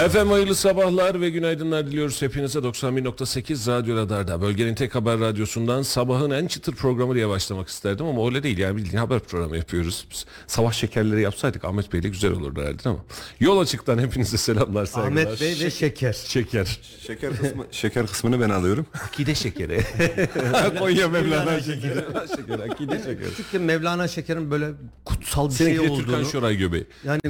Efendim hayırlı sabahlar ve günaydınlar diliyoruz hepinize 91.8 Radyo Radar'da. Bölgenin tek haber radyosundan sabahın en çıtır programı diye başlamak isterdim ama öyle değil yani bildiğin haber programı yapıyoruz. Biz sabah şekerleri yapsaydık Ahmet Bey'le güzel olurdu herhalde ama. Yol açıktan hepinize selamlar saygılar. Ahmet Bey ve şeker. Şeker. Şeker kısmı şeker kısmını ben alıyorum. Akide şekeri. Konya Mevlana şekeri. şeker, akide şekeri. Küçükken Mevlana Şeker'in böyle kutsal bir Seninki şey de Türkan olduğunu. Şoray göbeği. Yani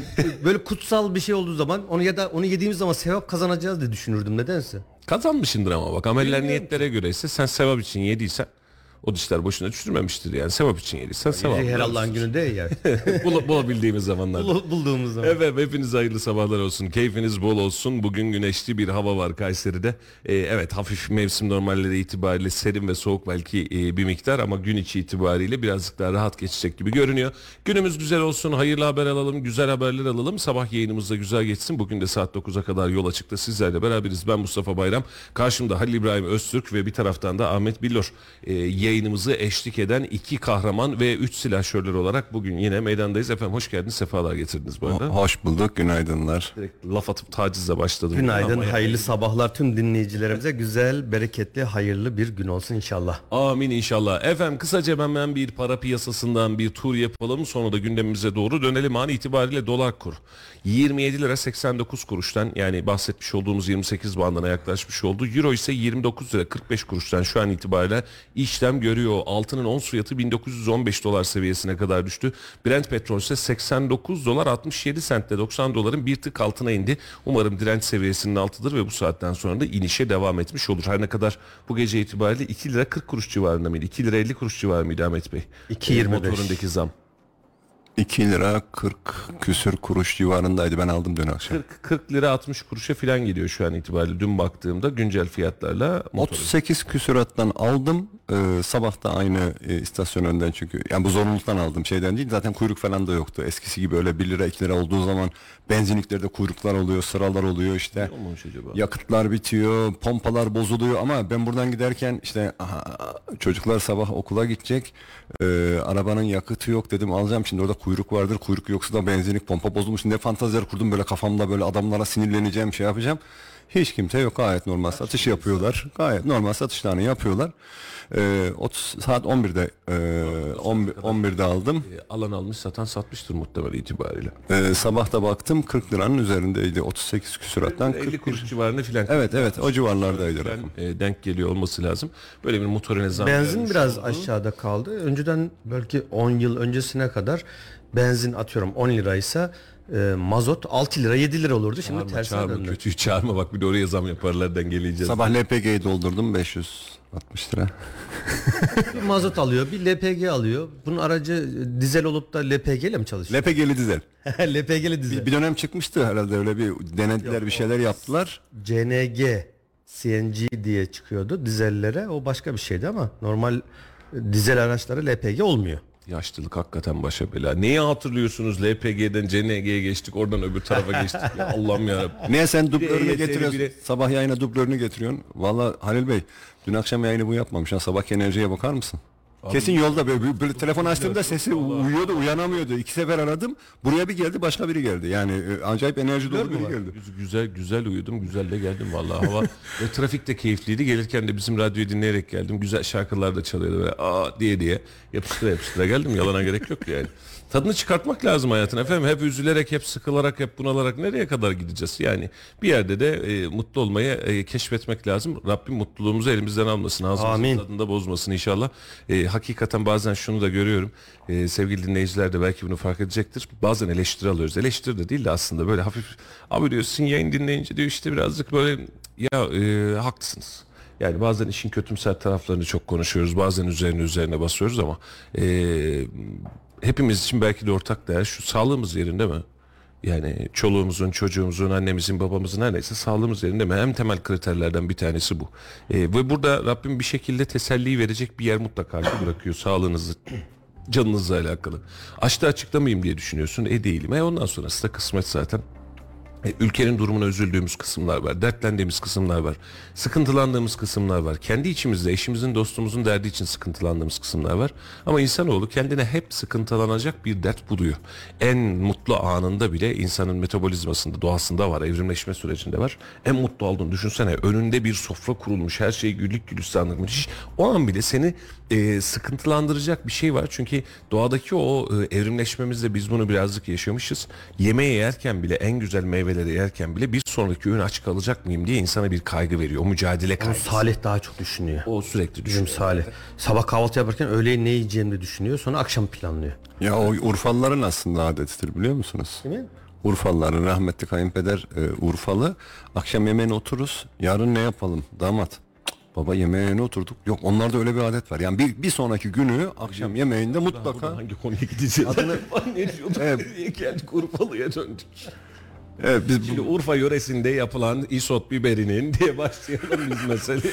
böyle kutsal bir şey olduğu zaman onu ya da onu yediğimiz zaman sevap kazanacağız diye düşünürdüm nedense. Kazanmışındır ama bak ameller niyetlere göre ise sen sevap için yediysen o dişler boşuna düşürmemiştir yani sevap için yediysen sevap. Her Allah'ın günü değil ya. Bul- bulabildiğimiz zamanlarda. Bul- Bulduğumuz zaman. Evet hepiniz hayırlı sabahlar olsun. Keyfiniz bol olsun. Bugün güneşli bir hava var Kayseri'de. Ee, evet hafif mevsim normalleri itibariyle serin ve soğuk belki e, bir miktar ama gün içi itibariyle birazcık daha rahat geçecek gibi görünüyor. Günümüz güzel olsun. Hayırlı haber alalım. Güzel haberler alalım. Sabah yayınımız da güzel geçsin. Bugün de saat 9'a kadar yol açıkta sizlerle beraberiz. Ben Mustafa Bayram. Karşımda Halil İbrahim Öztürk ve bir taraftan da Ahmet Billor. Ee, yayınımızı eşlik eden iki kahraman ve üç silahşörler olarak bugün yine meydandayız. Efendim hoş geldiniz. Sefalar getirdiniz bu arada. Hoş bulduk, günaydınlar. Direkt laf atıp tacizle başladım. Günaydın, Ama- hayırlı sabahlar tüm dinleyicilerimize. Güzel, bereketli, hayırlı bir gün olsun inşallah. Amin inşallah. Efendim kısaca hemen bir para piyasasından bir tur yapalım. Sonra da gündemimize doğru dönelim. An itibariyle dolar kur. 27 lira 89 kuruştan yani bahsetmiş olduğumuz 28 bandına yaklaşmış oldu. Euro ise 29 lira 45 kuruştan şu an itibariyle işlem görüyor. Altının ons fiyatı 1915 dolar seviyesine kadar düştü. Brent petrol ise 89 dolar 67 sentle 90 doların bir tık altına indi. Umarım direnç seviyesinin altıdır ve bu saatten sonra da inişe devam etmiş olur. Her ne kadar bu gece itibariyle 2 lira 40 kuruş civarında mıydı? 2 lira 50 kuruş civarı mıydı Ahmet Bey? 2.25. Motorundaki zam. 2 lira 40 küsür kuruş civarındaydı. Ben aldım dün akşam. 40, 40 lira 60 kuruşa falan geliyor şu an itibariyle. Dün baktığımda güncel fiyatlarla motor. 38 küsurattan aldım. Ee, sabah da aynı e, istasyon önden çünkü. Yani bu zorunluluktan aldım şeyden değil. Zaten kuyruk falan da yoktu. Eskisi gibi öyle 1 lira 2 lira olduğu zaman benzinliklerde kuyruklar oluyor, sıralar oluyor işte. Yakıtlar bitiyor, pompalar bozuluyor ama ben buradan giderken işte aha, çocuklar sabah okula gidecek. Ee, arabanın yakıtı yok dedim alacağım şimdi orada kuyruk vardır. Kuyruk yoksa da benzinlik pompa bozulmuş. Ne fantaziler kurdum böyle kafamda böyle adamlara sinirleneceğim şey yapacağım. Hiç kimse yok gayet normal satış yapıyorlar. Gayet normal satışlarını yapıyorlar. Ee, 30 saat 11'de e, 11, 11'de aldım. E, alan almış satan satmıştır muhtemelen itibariyle. Ee, sabah da baktım 40 liranın üzerindeydi. 38 küsurattan 50 40 kuruş civarında filan. Evet evet o civarlardaydı. Filan, e, denk geliyor olması lazım. Böyle bir motorine zam Benzin biraz oldu. aşağıda kaldı. Önceden belki 10 yıl öncesine kadar benzin atıyorum 10 liraysa e, mazot 6 lira 7 lira olurdu. Şimdi Çağırma, tersine çağırma, döndü. kötüyü çağırma bak bir de oraya zam yaparlar dengeleyeceğiz. Sabah LPG'yi doldurdum 560 lira. Bir mazot alıyor, bir LPG alıyor. Bunun aracı dizel olup da LPG ile mi çalışıyor? LPG'li dizel. LPG'li dizel. Bir, bir dönem çıkmıştı herhalde öyle bir denediler bir şeyler yaptılar. CNG, CNG diye çıkıyordu dizellere. O başka bir şeydi ama normal dizel araçlara LPG olmuyor. Yaşlılık hakikaten başa bela. Neyi hatırlıyorsunuz? LPG'den CNG'ye geçtik, oradan öbür tarafa geçtik. Ya Allah'ım ya. Niye sen dublörünü EYT'li getiriyorsun? biri- Sabah yayına dublörünü getiriyorsun. Valla Halil Bey dün akşam yayını bu yapmamış. Ha, sabah enerjiye bakar mısın? Kesin yolda böyle, böyle, böyle telefon açtığımda sesi uyuyordu uyanamıyordu. İki sefer aradım. Buraya bir geldi başka biri geldi. Yani e, acayip enerji dolu biri geldi. Güz- Güzel güzel uyudum, güzel de geldim vallahi hava. ve trafik de keyifliydi. Gelirken de bizim radyoyu dinleyerek geldim. Güzel şarkılar da çalıyordu böyle aa diye diye. Yapıştıra yapıştıra geldim. Yalana gerek yok yani. Tadını çıkartmak lazım hayatın efendim. Hep üzülerek, hep sıkılarak, hep bunalarak nereye kadar gideceğiz? Yani bir yerde de e, mutlu olmayı e, keşfetmek lazım. Rabbim mutluluğumuzu elimizden almasın. Ağzımızın Amin. tadında bozmasın inşallah. E, hakikaten bazen şunu da görüyorum. E, sevgili dinleyiciler de belki bunu fark edecektir. Bazen eleştiri alıyoruz. Eleştiri de değil de aslında böyle hafif abi diyorsun yayın dinleyince diyor işte birazcık böyle ya e, haklısınız. Yani bazen işin kötümser taraflarını çok konuşuyoruz. Bazen üzerine üzerine basıyoruz ama e, hepimiz için belki de ortak değer şu sağlığımız yerinde mi? Yani çoluğumuzun, çocuğumuzun, annemizin, babamızın her neyse sağlığımız yerinde mi? En temel kriterlerden bir tanesi bu. E, ve burada Rabbim bir şekilde teselli verecek bir yer mutlaka bırakıyor sağlığınızı, canınızla alakalı. Açta açıklamayayım diye düşünüyorsun. E değilim. E ondan sonrası da kısmet zaten. E, ülkenin durumuna üzüldüğümüz kısımlar var, dertlendiğimiz kısımlar var, sıkıntılandığımız kısımlar var. Kendi içimizde eşimizin, dostumuzun derdi için sıkıntılandığımız kısımlar var. Ama insanoğlu kendine hep sıkıntılanacak bir dert buluyor. En mutlu anında bile insanın metabolizmasında, doğasında var, evrimleşme sürecinde var. En mutlu olduğunu düşünsene. Önünde bir sofra kurulmuş, her şey güllük gülistanlık müthiş. O an bile seni e, sıkıntılandıracak bir şey var. Çünkü doğadaki o e, evrimleşmemizde biz bunu birazcık yaşamışız. Yemeği yerken bile en güzel meyveleri yerken bile bir sonraki öğün aç kalacak mıyım diye insana bir kaygı veriyor. O mücadele Onu kaygısı. Salih daha çok düşünüyor. O sürekli Bizim düşünüyor. Salih. Sabah kahvaltı yaparken öğleyin ne yiyeceğini de düşünüyor. Sonra akşam planlıyor. Ya o Urfalıların aslında adetidir biliyor musunuz? Değil mi? Urfalıların rahmetli kayınpeder e, Urfalı. Akşam yemeğine otururuz. Yarın ne yapalım damat? Baba yemeğine oturduk. Yok onlarda öyle bir adet var. Yani bir, bir sonraki günü akşam yemeğinde mutlaka Hangi konuya gideceğiz? Adını ne diyorduk? Evet. Geldik? Urfalı'ya döndük. Evet, biz Şimdi Urfa yöresinde yapılan isot biberinin diye başlayalım biz mesele.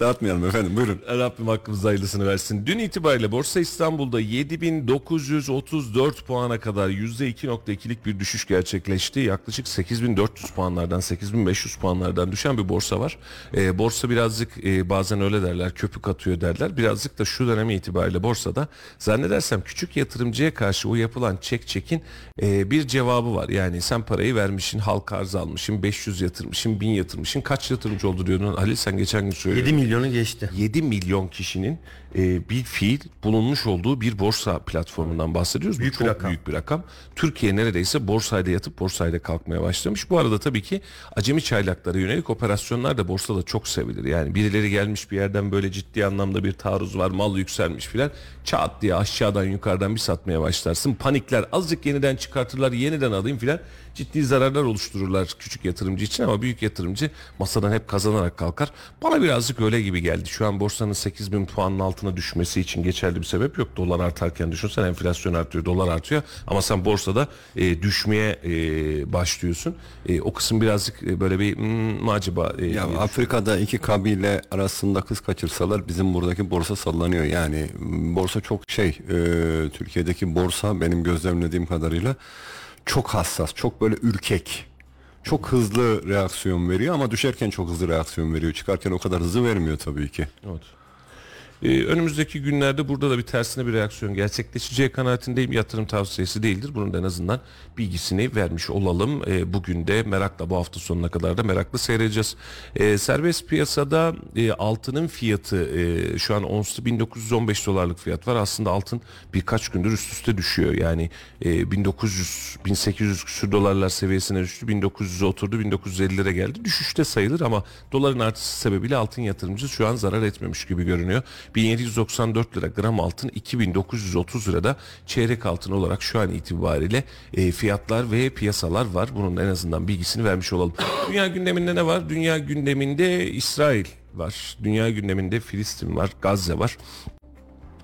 dağıtmayalım efendim buyurun. Rabbim hakkımızda hayırlısını versin. Dün itibariyle Borsa İstanbul'da 7934 puana kadar %2.2'lik bir düşüş gerçekleşti. Yaklaşık 8400 puanlardan 8500 puanlardan düşen bir borsa var. Ee, borsa birazcık e, bazen öyle derler köpük atıyor derler. Birazcık da şu dönemi itibariyle borsada zannedersem küçük yatırımcıya karşı o yapılan çek çekin e, bir cevabı var. Yani sen parayı vermişsin halka arz almışsın 500 yatırmışsın 1000 yatırmışsın kaç yatırımcı oldu diyordun Halil sen geçen gün söylüyordun. 7 milyonu geçti. 7 milyon kişinin e, bir fiil bulunmuş olduğu bir borsa platformundan bahsediyoruz. Büyük Bu bir çok rakam. büyük bir rakam. Türkiye neredeyse borsayda yatıp borsayda kalkmaya başlamış. Bu arada tabii ki acemi çaylaklara yönelik operasyonlar da borsada çok sevilir. Yani birileri gelmiş bir yerden böyle ciddi anlamda bir taarruz var, mal yükselmiş filan. Çat diye aşağıdan yukarıdan bir satmaya başlarsın. Panikler azıcık yeniden çıkartırlar, yeniden alayım filan. Ciddi zararlar oluştururlar küçük yatırımcı için ama büyük yatırımcı masadan hep kazanarak kalkar. Bana birazcık öyle gibi geldi. Şu an borsanın 8000 puanın altına düşmesi için geçerli bir sebep yok. Dolar artarken düşünsen enflasyon artıyor, dolar artıyor. Ama sen borsada e, düşmeye e, başlıyorsun. E, o kısım birazcık e, böyle bir hmm, acaba? e, Ya Afrika'da iki kabile arasında kız kaçırsalar bizim buradaki borsa sallanıyor. Yani m, borsa çok şey, e, Türkiye'deki borsa benim gözlemlediğim kadarıyla çok hassas, çok böyle ürkek. Çok hızlı reaksiyon veriyor ama düşerken çok hızlı reaksiyon veriyor. Çıkarken o kadar hızlı vermiyor tabii ki. Evet. Ee, önümüzdeki günlerde burada da bir tersine bir reaksiyon gerçekleşeceği kanaatindeyim. Yatırım tavsiyesi değildir. Bunun da en azından bilgisini vermiş olalım. Ee, bugün de merakla bu hafta sonuna kadar da merakla seyredeceğiz. Ee, serbest piyasada e, altının fiyatı e, şu an onsu 1915 dolarlık fiyat var. Aslında altın birkaç gündür üst üste düşüyor. Yani e, 1900 1800 küsür dolarlar seviyesine düştü. 1900'e oturdu. 1950'lere geldi. Düşüşte sayılır ama doların artışı sebebiyle altın yatırımcı şu an zarar etmemiş gibi görünüyor. 1794 lira gram altın 2930 lirada çeyrek altın olarak şu an itibariyle e, fiyatlar ve piyasalar var. Bunun en azından bilgisini vermiş olalım. Dünya gündeminde ne var? Dünya gündeminde İsrail var. Dünya gündeminde Filistin var, Gazze var.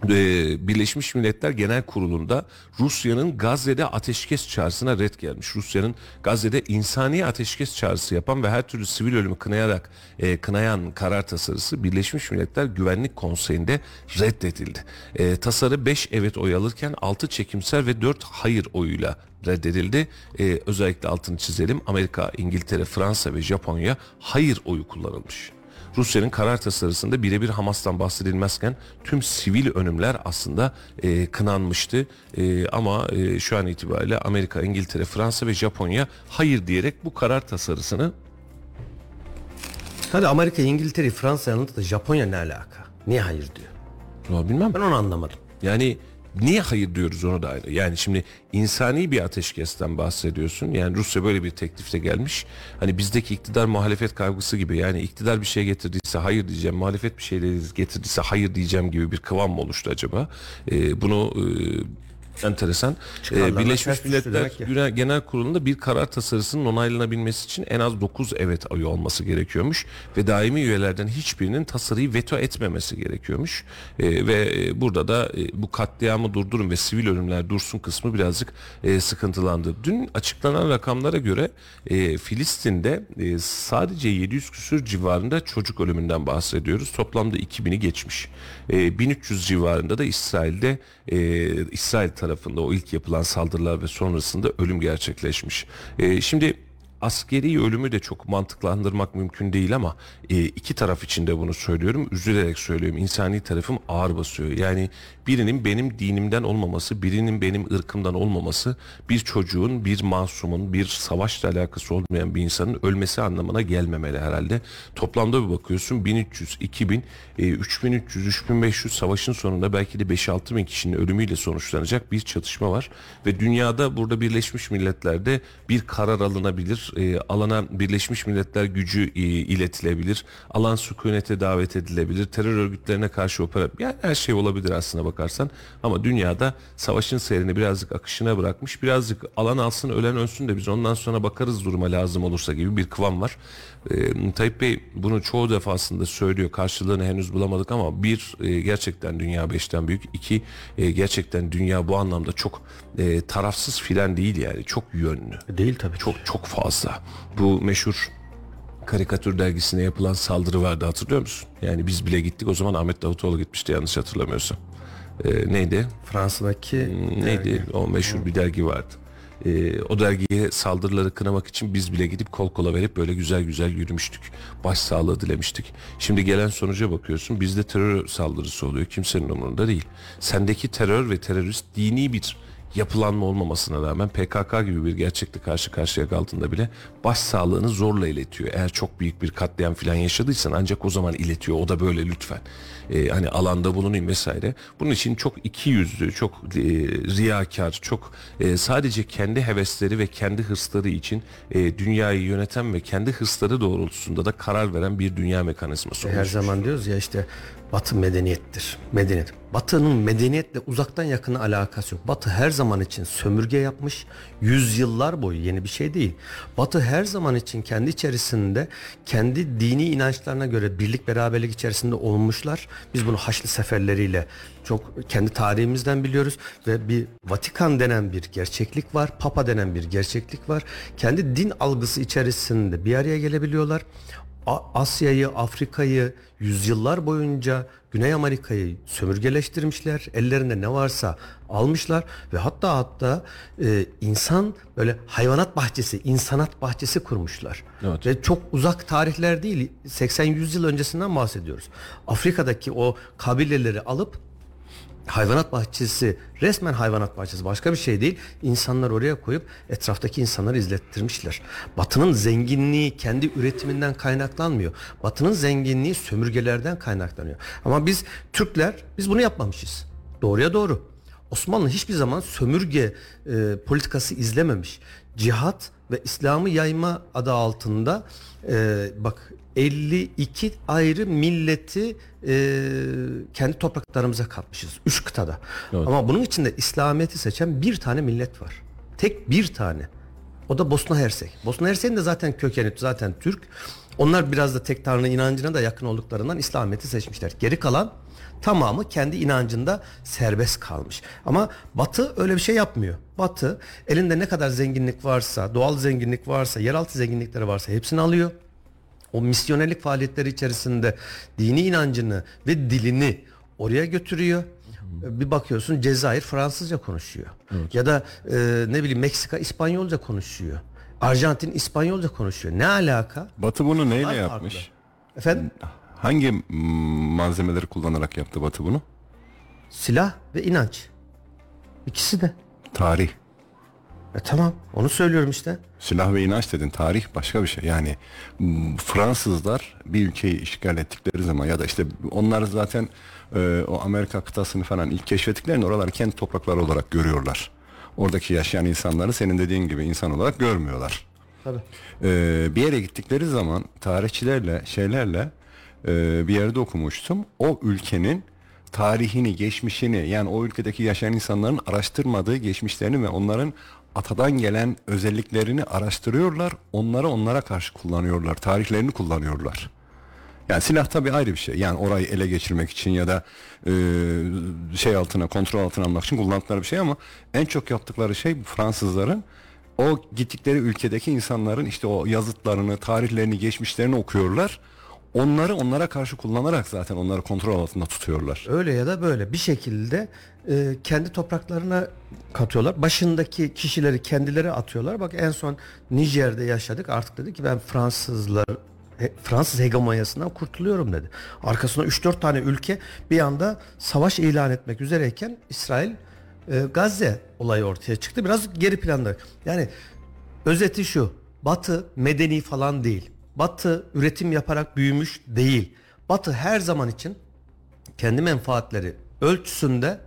Ee, Birleşmiş Milletler Genel Kurulu'nda Rusya'nın Gazze'de ateşkes çağrısına red gelmiş. Rusya'nın Gazze'de insani ateşkes çağrısı yapan ve her türlü sivil ölümü kınayarak e, kınayan karar tasarısı Birleşmiş Milletler Güvenlik Konseyi'nde reddedildi. E, tasarı 5 evet oy alırken 6 çekimsel ve 4 hayır oyuyla reddedildi. E, özellikle altını çizelim. Amerika, İngiltere, Fransa ve Japonya hayır oyu kullanılmış. Rusya'nın karar tasarısında birebir Hamas'tan bahsedilmezken tüm sivil önümler aslında e, kınanmıştı. E, ama e, şu an itibariyle Amerika, İngiltere, Fransa ve Japonya hayır diyerek bu karar tasarısını Hadi Amerika, İngiltere, Fransa yanında da Japonya ne alaka? Niye hayır diyor? ya bilmem Ben onu anlamadım. yani Niye hayır diyoruz onu da ayrı. Yani şimdi insani bir ateşkesten bahsediyorsun. Yani Rusya böyle bir teklifte gelmiş. Hani bizdeki iktidar muhalefet kavgası gibi. Yani iktidar bir şey getirdiyse hayır diyeceğim. Muhalefet bir şey getirdiyse hayır diyeceğim gibi bir kıvam mı oluştu acaba? Ee, bunu e, enteresan. Ee, Birleşmiş Milletler. Genel- Kurulu'nda bir karar tasarısının onaylanabilmesi için en az 9 evet oyu olması gerekiyormuş ve daimi üyelerden hiçbirinin tasarıyı veto etmemesi gerekiyormuş. Ee, ve e, burada da e, bu katliamı durdurun ve sivil ölümler dursun kısmı birazcık e, sıkıntılandı. Dün açıklanan rakamlara göre e, Filistin'de e, sadece 700 küsür civarında çocuk ölümünden bahsediyoruz. Toplamda 2000'i geçmiş. E, 1300 civarında da İsrail'de e, İsrail tarafında o ilk yapılan saldırılar ve sonrasında ölüm gerçekleşmiş. E, şimdi askeri ölümü de çok mantıklandırmak mümkün değil ama e, iki taraf için de bunu söylüyorum. Üzülerek söylüyorum. İnsani tarafım ağır basıyor. Yani birinin benim dinimden olmaması, birinin benim ırkımdan olmaması bir çocuğun, bir masumun, bir savaşla alakası olmayan bir insanın ölmesi anlamına gelmemeli herhalde. Toplamda bir bakıyorsun 1300, 2000, e, 3300, 3500 savaşın sonunda belki de 5-6 bin kişinin ölümüyle sonuçlanacak bir çatışma var. Ve dünyada burada Birleşmiş Milletler'de bir karar alınabilir. E, alana Birleşmiş Milletler gücü e, iletilebilir. Alan sükunete davet edilebilir. Terör örgütlerine karşı opera... Yani her şey olabilir aslına bakarsan. Ama dünyada savaşın seyrini birazcık akışına bırakmış. Birazcık alan alsın ölen ölsün de biz ondan sonra bakarız duruma lazım olursa gibi bir kıvam var. E, Tayyip Bey bunu çoğu defasında söylüyor. Karşılığını henüz bulamadık ama bir e, gerçekten dünya beşten büyük. iki e, gerçekten dünya bu anlamda çok e, tarafsız filan değil yani. Çok yönlü. Değil tabii. Çok çok fazla. Bu meşhur karikatür dergisine yapılan saldırı vardı hatırlıyor musun? Yani biz bile gittik o zaman Ahmet Davutoğlu gitmişti yanlış hatırlamıyorsam. Ee, neydi? Fransa'daki Neydi? O meşhur bir dergi vardı. Ee, o dergiye saldırıları kınamak için biz bile gidip kol kola verip böyle güzel güzel yürümüştük. Başsağlığı dilemiştik. Şimdi gelen sonuca bakıyorsun bizde terör saldırısı oluyor. Kimsenin umurunda değil. Sendeki terör ve terörist dini bir yapılanma olmamasına rağmen PKK gibi bir gerçekle karşı karşıya kaldığında bile başsağlığını zorla iletiyor. Eğer çok büyük bir katliam falan yaşadıysan ancak o zaman iletiyor. O da böyle lütfen. Ee, hani alanda bulunayım vesaire. Bunun için çok iki yüzlü, çok e, riyakar, çok e, sadece kendi hevesleri ve kendi hırsları için e, dünyayı yöneten ve kendi hırsları doğrultusunda da karar veren bir dünya mekanizması Her oluşmuş. zaman diyoruz ya işte Batı medeniyettir. Medeniyet. Batı'nın medeniyetle uzaktan yakına alakası yok. Batı her zaman için sömürge yapmış. Yüzyıllar boyu yeni bir şey değil. Batı her zaman için kendi içerisinde kendi dini inançlarına göre birlik beraberlik içerisinde olmuşlar. Biz bunu Haçlı seferleriyle çok kendi tarihimizden biliyoruz ve bir Vatikan denen bir gerçeklik var. Papa denen bir gerçeklik var. Kendi din algısı içerisinde bir araya gelebiliyorlar. Asya'yı, Afrika'yı yüzyıllar boyunca Güney Amerika'yı sömürgeleştirmişler. Ellerinde ne varsa almışlar ve hatta hatta e, insan böyle hayvanat bahçesi, insanat bahçesi kurmuşlar. Evet. Ve çok uzak tarihler değil, 80-100 yıl öncesinden bahsediyoruz. Afrika'daki o kabileleri alıp hayvanat bahçesi resmen hayvanat bahçesi başka bir şey değil. İnsanlar oraya koyup etraftaki insanları izlettirmişler. Batı'nın zenginliği kendi üretiminden kaynaklanmıyor. Batı'nın zenginliği sömürgelerden kaynaklanıyor. Ama biz Türkler biz bunu yapmamışız. Doğruya doğru. Osmanlı hiçbir zaman sömürge e, politikası izlememiş. Cihat ve İslam'ı yayma adı altında e, bak 52 ayrı milleti e, kendi topraklarımıza katmışız. Üç kıtada. Evet. Ama bunun içinde İslamiyet'i seçen bir tane millet var. Tek bir tane. O da Bosna Hersek. Bosna Hersek'in de zaten kökeni zaten Türk. Onlar biraz da tek tanrı inancına da yakın olduklarından İslamiyet'i seçmişler. Geri kalan tamamı kendi inancında serbest kalmış. Ama Batı öyle bir şey yapmıyor. Batı elinde ne kadar zenginlik varsa, doğal zenginlik varsa, yeraltı zenginlikleri varsa hepsini alıyor. O misyonerlik faaliyetleri içerisinde dini inancını ve dilini oraya götürüyor. Bir bakıyorsun Cezayir Fransızca konuşuyor. Ya da e, ne bileyim Meksika İspanyolca konuşuyor. Arjantin İspanyolca konuşuyor. Ne alaka? Batı bunu neyle Var yapmış? farklı. Efendim? Hangi malzemeleri kullanarak yaptı Batı bunu? Silah ve inanç. İkisi de. Tarih. E tamam onu söylüyorum işte. Silah ve inanç dedin tarih başka bir şey. Yani Fransızlar bir ülkeyi işgal ettikleri zaman ya da işte onlar zaten e, o Amerika kıtasını falan ilk keşfettiklerinde oraları kendi toprakları olarak görüyorlar. Oradaki yaşayan insanları senin dediğin gibi insan olarak görmüyorlar. Tabii. Ee, bir yere gittikleri zaman tarihçilerle şeylerle e, bir yerde okumuştum. O ülkenin tarihini, geçmişini yani o ülkedeki yaşayan insanların araştırmadığı geçmişlerini ve onların atadan gelen özelliklerini araştırıyorlar. Onları onlara karşı kullanıyorlar. Tarihlerini kullanıyorlar. Yani silah tabii ayrı bir şey. Yani orayı ele geçirmek için ya da e, şey altına, kontrol altına almak için kullandıkları bir şey ama en çok yaptıkları şey Fransızların o gittikleri ülkedeki insanların işte o yazıtlarını, tarihlerini, geçmişlerini okuyorlar. Onları onlara karşı kullanarak zaten onları kontrol altında tutuyorlar. Öyle ya da böyle bir şekilde e, kendi topraklarına katıyorlar. Başındaki kişileri kendileri atıyorlar. Bak en son Nijer'de yaşadık. Artık dedi ki ben Fransızlar Fransız hegemonyasından kurtuluyorum dedi. Arkasına 3-4 tane ülke bir anda savaş ilan etmek üzereyken İsrail e, Gazze olayı ortaya çıktı. Biraz geri planda. Yani özeti şu. Batı medeni falan değil. Batı üretim yaparak büyümüş değil. Batı her zaman için kendi menfaatleri ölçüsünde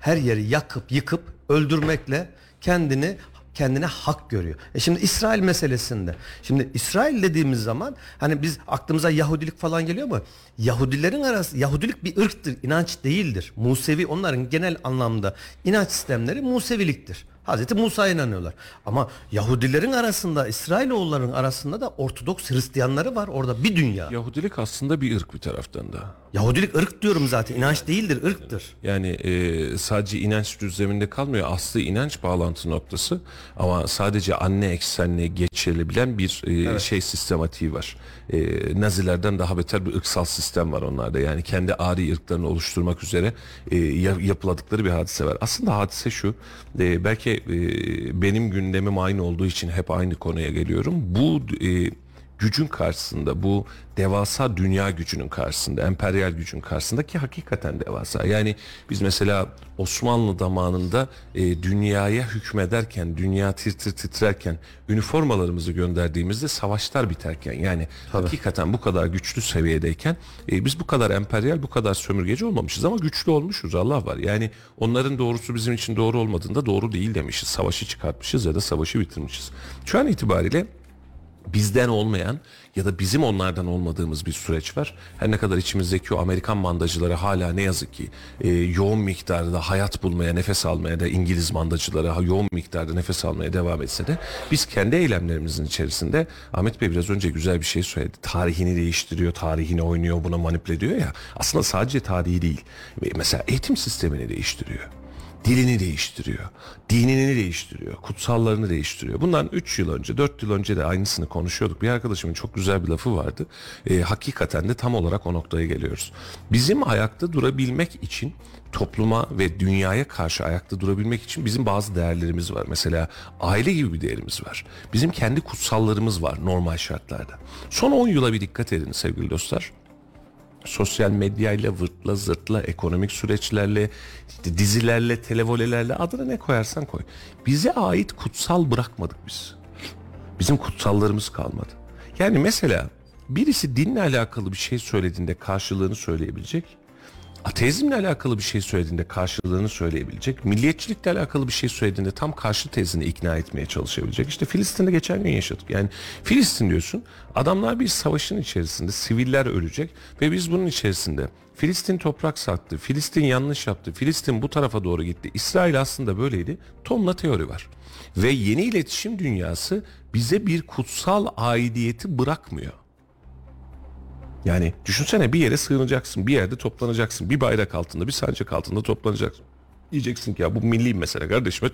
her yeri yakıp yıkıp öldürmekle kendini kendine hak görüyor. E şimdi İsrail meselesinde. Şimdi İsrail dediğimiz zaman hani biz aklımıza Yahudilik falan geliyor mu? Yahudilerin arası Yahudilik bir ırktır, inanç değildir. Musevi onların genel anlamda inanç sistemleri Museviliktir. Hazreti Musa'ya inanıyorlar. Ama Yahudilerin arasında, İsrailoğulların arasında da Ortodoks Hristiyanları var. Orada bir dünya. Yahudilik aslında bir ırk bir taraftan da. Yahudilik ırk diyorum zaten. İnanç değildir, ırktır. Yani e, sadece inanç düzleminde kalmıyor. Aslı inanç bağlantı noktası. Ama sadece anne eksenliğe geçilebilen bir e, şey sistematiği var. E, Nazilerden daha beter bir ırksal sistem var onlarda. Yani kendi ari ırklarını oluşturmak üzere e, ya- yapıladıkları bir hadise var. Aslında hadise şu. e, belki e, benim gündemim aynı olduğu için hep aynı konuya geliyorum. Bu e, gücün karşısında bu devasa dünya gücünün karşısında emperyal gücün karşısında ki hakikaten devasa. Yani biz mesela Osmanlı zamanında e, dünyaya hükmederken dünya tir tir titrerken üniformalarımızı gönderdiğimizde savaşlar biterken yani hakikaten bu kadar güçlü seviyedeyken e, biz bu kadar emperyal bu kadar sömürgeci olmamışız ama güçlü olmuşuz. Allah var. Yani onların doğrusu bizim için doğru olmadığında doğru değil demişiz. Savaşı çıkartmışız ya da savaşı bitirmişiz. Şu an itibariyle bizden olmayan ya da bizim onlardan olmadığımız bir süreç var. Her ne kadar içimizdeki o Amerikan mandacıları hala ne yazık ki e, yoğun miktarda hayat bulmaya, nefes almaya da İngiliz mandacıları yoğun miktarda nefes almaya devam etse de biz kendi eylemlerimizin içerisinde Ahmet Bey biraz önce güzel bir şey söyledi. Tarihini değiştiriyor, tarihini oynuyor, buna manipüle ediyor ya. Aslında sadece tarihi değil. Mesela eğitim sistemini değiştiriyor dilini değiştiriyor. Dinini değiştiriyor. Kutsallarını değiştiriyor. Bundan 3 yıl önce 4 yıl önce de aynısını konuşuyorduk. Bir arkadaşımın çok güzel bir lafı vardı. Ee, hakikaten de tam olarak o noktaya geliyoruz. Bizim ayakta durabilmek için topluma ve dünyaya karşı ayakta durabilmek için bizim bazı değerlerimiz var. Mesela aile gibi bir değerimiz var. Bizim kendi kutsallarımız var normal şartlarda. Son 10 yıla bir dikkat edin sevgili dostlar sosyal medyayla, vırtla, zırtla, ekonomik süreçlerle, işte dizilerle, televolelerle adına ne koyarsan koy. Bize ait kutsal bırakmadık biz. Bizim kutsallarımız kalmadı. Yani mesela birisi dinle alakalı bir şey söylediğinde karşılığını söyleyebilecek. Ateizmle alakalı bir şey söylediğinde karşılığını söyleyebilecek. Milliyetçilikle alakalı bir şey söylediğinde tam karşı tezini ikna etmeye çalışabilecek. İşte Filistin'de geçen gün yaşadık. Yani Filistin diyorsun. Adamlar bir savaşın içerisinde siviller ölecek ve biz bunun içerisinde Filistin toprak sattı. Filistin yanlış yaptı. Filistin bu tarafa doğru gitti. İsrail aslında böyleydi. Tonla teori var. Ve yeni iletişim dünyası bize bir kutsal aidiyeti bırakmıyor. Yani düşünsene bir yere sığınacaksın, bir yerde toplanacaksın, bir bayrak altında, bir sancak altında toplanacaksın. Diyeceksin ki ya bu milli mesele kardeşim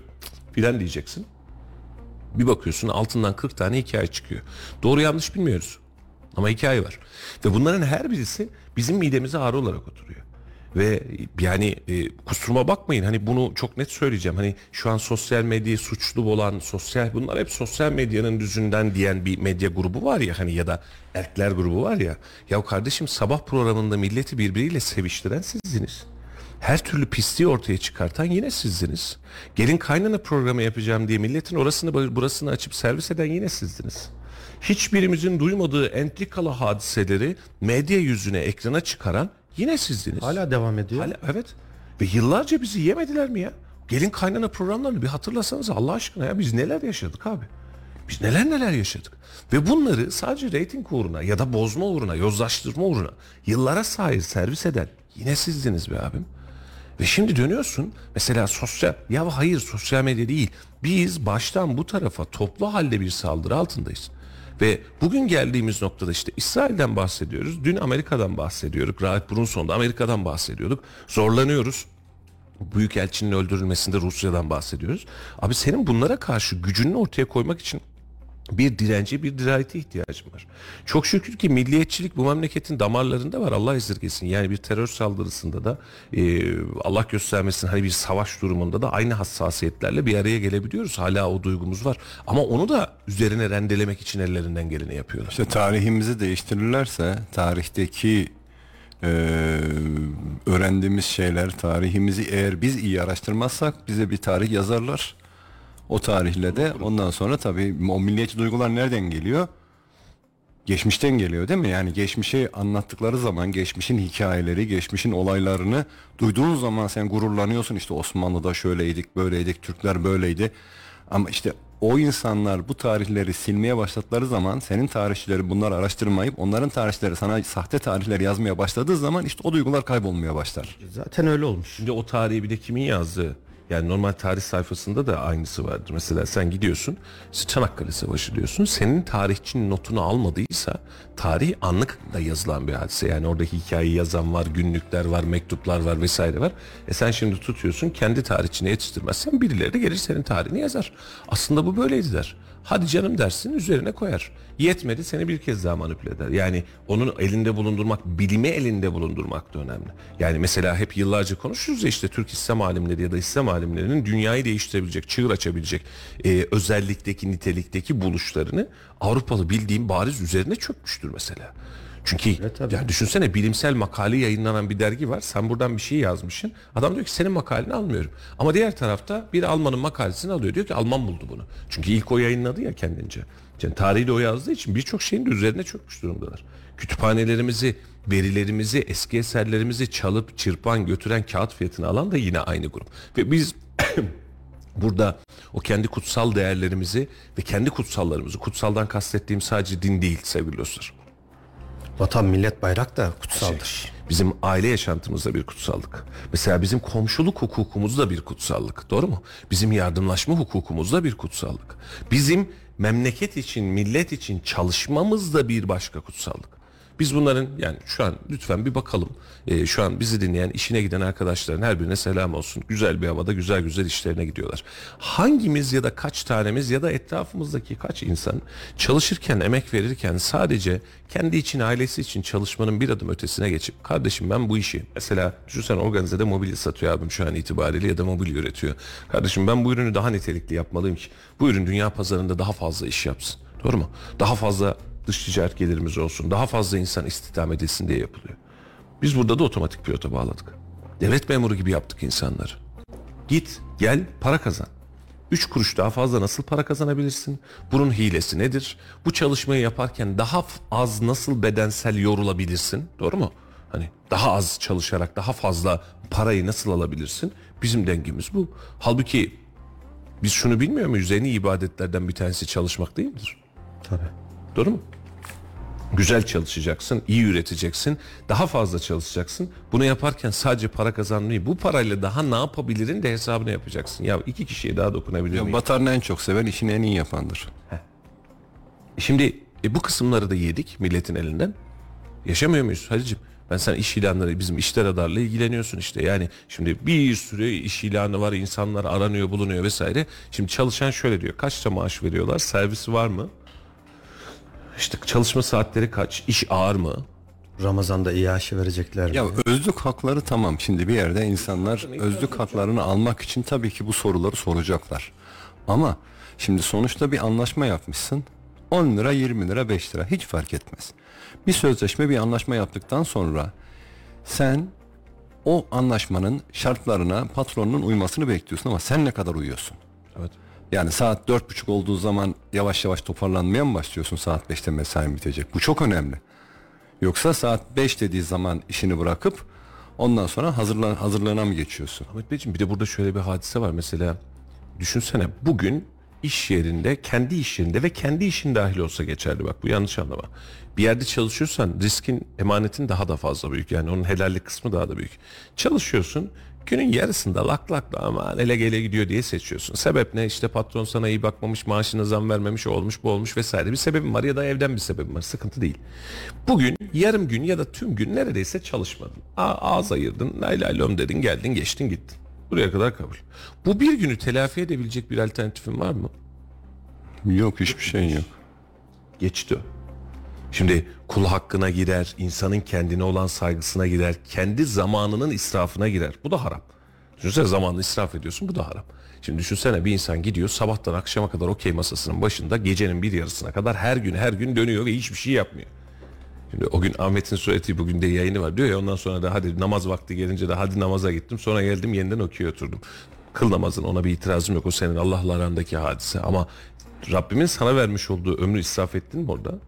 filan diyeceksin. Bir bakıyorsun altından 40 tane hikaye çıkıyor. Doğru yanlış bilmiyoruz. Ama hikaye var. Ve bunların her birisi bizim midemize ağrı olarak oturuyor. Ve yani e, kusuruma bakmayın hani bunu çok net söyleyeceğim. Hani şu an sosyal medyayı suçlu olan sosyal bunlar hep sosyal medyanın düzünden diyen bir medya grubu var ya hani ya da erkler grubu var ya. Ya kardeşim sabah programında milleti birbiriyle seviştiren sizsiniz. Her türlü pisliği ortaya çıkartan yine sizdiniz. Gelin kaynana programı yapacağım diye milletin orasını burasını açıp servis eden yine sizdiniz. Hiçbirimizin duymadığı entrikalı hadiseleri medya yüzüne ekrana çıkaran yine sizdiniz. Hala devam ediyor. Hala, evet. Ve yıllarca bizi yemediler mi ya? Gelin kaynana programlarını bir hatırlasanız Allah aşkına ya biz neler yaşadık abi. Biz neler neler yaşadık. Ve bunları sadece reyting uğruna ya da bozma uğruna, yozlaştırma uğruna yıllara sahip servis eden yine sizdiniz be abim. Ve şimdi dönüyorsun mesela sosyal ya hayır sosyal medya değil. Biz baştan bu tarafa toplu halde bir saldırı altındayız. Ve bugün geldiğimiz noktada işte İsrail'den bahsediyoruz. Dün Amerika'dan bahsediyorduk. Rahip Brunson'da Amerika'dan bahsediyorduk. Zorlanıyoruz. Büyükelçinin öldürülmesinde Rusya'dan bahsediyoruz. Abi senin bunlara karşı gücünü ortaya koymak için bir direnci bir dirayete ihtiyacım var. Çok şükür ki milliyetçilik bu memleketin damarlarında var Allah esirgesin. Yani bir terör saldırısında da e, Allah göstermesin hani bir savaş durumunda da aynı hassasiyetlerle bir araya gelebiliyoruz. Hala o duygumuz var. Ama onu da üzerine rendelemek için ellerinden geleni yapıyorlar. İşte tarihimizi değiştirirlerse tarihteki e, öğrendiğimiz şeyler tarihimizi eğer biz iyi araştırmazsak bize bir tarih yazarlar o tarihle de ondan sonra tabii o milliyetçi duygular nereden geliyor? Geçmişten geliyor değil mi? Yani geçmişi anlattıkları zaman geçmişin hikayeleri, geçmişin olaylarını duyduğun zaman sen gururlanıyorsun. İşte Osmanlı'da şöyleydik, böyleydik, Türkler böyleydi. Ama işte o insanlar bu tarihleri silmeye başladıkları zaman senin tarihçileri bunları araştırmayıp onların tarihçileri sana sahte tarihler yazmaya başladığı zaman işte o duygular kaybolmaya başlar. Zaten öyle olmuş. Şimdi o tarihi bir de kimin yazdığı yani normal tarih sayfasında da aynısı vardır. Mesela sen gidiyorsun Çanakkale Savaşı diyorsun. Senin tarihçinin notunu almadıysa tarih anlık da yazılan bir hadise. Yani oradaki hikayeyi yazan var, günlükler var, mektuplar var vesaire var. E sen şimdi tutuyorsun kendi tarihçini yetiştirmezsen birileri de gelir senin tarihini yazar. Aslında bu böyleydi der. Hadi canım dersin üzerine koyar. Yetmedi seni bir kez daha manipüle eder. Yani onun elinde bulundurmak, bilimi elinde bulundurmak da önemli. Yani mesela hep yıllarca konuşuruz ya işte Türk İslam alimleri ya da İslam alimlerinin dünyayı değiştirebilecek, çığır açabilecek e, özellikteki, nitelikteki buluşlarını Avrupalı bildiğim bariz üzerine çökmüştür mesela. Çünkü evet, yani düşünsene bilimsel makale yayınlanan bir dergi var. Sen buradan bir şey yazmışsın. Adam diyor ki senin makaleni almıyorum. Ama diğer tarafta bir Almanın makalesini alıyor. Diyor ki Alman buldu bunu. Çünkü ilk o yayınladı ya kendince. Yani tarihi de o yazdığı için birçok şeyin de üzerine çökmüş durumdalar. Kütüphanelerimizi, verilerimizi, eski eserlerimizi çalıp çırpan götüren kağıt fiyatını alan da yine aynı grup. Ve biz burada o kendi kutsal değerlerimizi ve kendi kutsallarımızı, kutsaldan kastettiğim sadece din değil sevgili dostlar Vatan, millet, bayrak da kutsaldır. Şey, bizim aile yaşantımızda bir kutsallık. Mesela bizim komşuluk hukukumuz da bir kutsallık. Doğru mu? Bizim yardımlaşma hukukumuz da bir kutsallık. Bizim memleket için, millet için çalışmamız da bir başka kutsallık. Biz bunların yani şu an lütfen bir bakalım. Ee, şu an bizi dinleyen, işine giden arkadaşların her birine selam olsun. Güzel bir havada güzel güzel işlerine gidiyorlar. Hangimiz ya da kaç tanemiz ya da etrafımızdaki kaç insan çalışırken, emek verirken sadece kendi için, ailesi için çalışmanın bir adım ötesine geçip kardeşim ben bu işi mesela düşünsen organizede mobilya satıyor abim şu an itibariyle ya da mobilya üretiyor. Kardeşim ben bu ürünü daha nitelikli yapmalıyım ki bu ürün dünya pazarında daha fazla iş yapsın. Doğru mu? Daha fazla dış ticaret gelirimiz olsun, daha fazla insan istihdam edilsin diye yapılıyor. Biz burada da otomatik pilota bağladık. Devlet memuru gibi yaptık insanları. Git, gel, para kazan. Üç kuruş daha fazla nasıl para kazanabilirsin? Bunun hilesi nedir? Bu çalışmayı yaparken daha az nasıl bedensel yorulabilirsin? Doğru mu? Hani daha az çalışarak daha fazla parayı nasıl alabilirsin? Bizim dengimiz bu. Halbuki biz şunu bilmiyor muyuz? En iyi ibadetlerden bir tanesi çalışmak değil midir? Tabii. Doğru mu? Güzel çalışacaksın, iyi üreteceksin, daha fazla çalışacaksın. Bunu yaparken sadece para kazanmayı, bu parayla daha ne yapabilirin de hesabını yapacaksın. Ya iki kişiye daha dokunabiliyor muyum? Batarını en çok seven işini en iyi yapandır. Heh. Şimdi e, bu kısımları da yedik milletin elinden. Yaşamıyor muyuz Hacıcığım? Ben sen iş ilanları bizim işler radarla ilgileniyorsun işte. Yani şimdi bir sürü iş ilanı var, insanlar aranıyor, bulunuyor vesaire. Şimdi çalışan şöyle diyor. Kaçta maaş veriyorlar? Servisi var mı? İşte çalışma saatleri kaç? İş ağır mı? Ramazan'da iaşe verecekler mi? Ya özlük hakları tamam. Şimdi bir yerde insanlar özlük haklarını almak için tabii ki bu soruları soracaklar. Ama şimdi sonuçta bir anlaşma yapmışsın. 10 lira, 20 lira, 5 lira hiç fark etmez. Bir sözleşme, bir anlaşma yaptıktan sonra sen o anlaşmanın şartlarına patronun uymasını bekliyorsun ama sen ne kadar uyuyorsun? Evet. Yani saat dört buçuk olduğu zaman yavaş yavaş toparlanmaya mı başlıyorsun saat beşte mesain bitecek? Bu çok önemli. Yoksa saat beş dediği zaman işini bırakıp ondan sonra hazırlan, hazırlığına mı geçiyorsun? Ahmet Beyciğim bir de burada şöyle bir hadise var. Mesela düşünsene bugün iş yerinde, kendi iş yerinde ve kendi işin dahil olsa geçerli. Bak bu yanlış anlama. Bir yerde çalışıyorsan riskin, emanetin daha da fazla büyük. Yani onun helallik kısmı daha da büyük. Çalışıyorsun, günün yarısında lak lak da aman ele gele gidiyor diye seçiyorsun. Sebep ne? İşte patron sana iyi bakmamış, maaşına zam vermemiş, olmuş bu olmuş vesaire. Bir sebebim var ya da evden bir sebebim var. Sıkıntı değil. Bugün yarım gün ya da tüm gün neredeyse çalışmadın. A- ağız ayırdın, lay lay lom dedin, geldin, geçtin, gittin. Buraya kadar kabul. Bu bir günü telafi edebilecek bir alternatifin var mı? Yok hiçbir şey yok. Geçti o. Şimdi kul hakkına girer, insanın kendine olan saygısına girer, kendi zamanının israfına girer. Bu da haram. Düşünsene zamanını israf ediyorsun bu da haram. Şimdi düşünsene bir insan gidiyor sabahtan akşama kadar okey masasının başında gecenin bir yarısına kadar her gün her gün dönüyor ve hiçbir şey yapmıyor. Şimdi o gün Ahmet'in söylediği bugün de yayını var diyor ya ondan sonra da hadi namaz vakti gelince de hadi namaza gittim sonra geldim yeniden okey oturdum. Kıl namazın ona bir itirazım yok o senin Allah'la arandaki hadise ama Rabbimin sana vermiş olduğu ömrü israf ettin mi orada?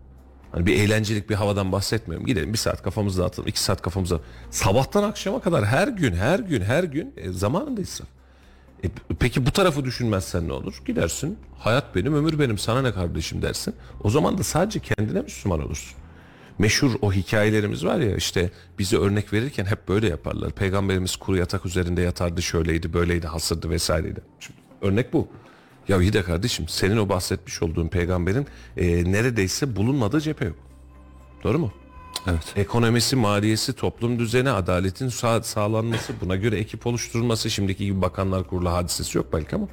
Hani bir eğlencelik bir havadan bahsetmiyorum. Gidelim bir saat kafamızı dağıtalım, iki saat kafamıza. Sabahtan akşama kadar her gün, her gün, her gün e, zamanında israf. E, peki bu tarafı düşünmezsen ne olur? Gidersin, hayat benim, ömür benim, sana ne kardeşim dersin. O zaman da sadece kendine Müslüman olursun. Meşhur o hikayelerimiz var ya işte bize örnek verirken hep böyle yaparlar. Peygamberimiz kuru yatak üzerinde yatardı, şöyleydi, böyleydi, hasırdı vesaireydi. Şimdi örnek bu. Ya iyi de kardeşim senin o bahsetmiş olduğun peygamberin e, neredeyse bulunmadığı cephe yok. Doğru mu? Evet. Ekonomisi, maliyesi, toplum düzeni, adaletin sağ- sağlanması, buna göre ekip oluşturulması, şimdiki gibi bakanlar kurulu hadisesi yok belki ama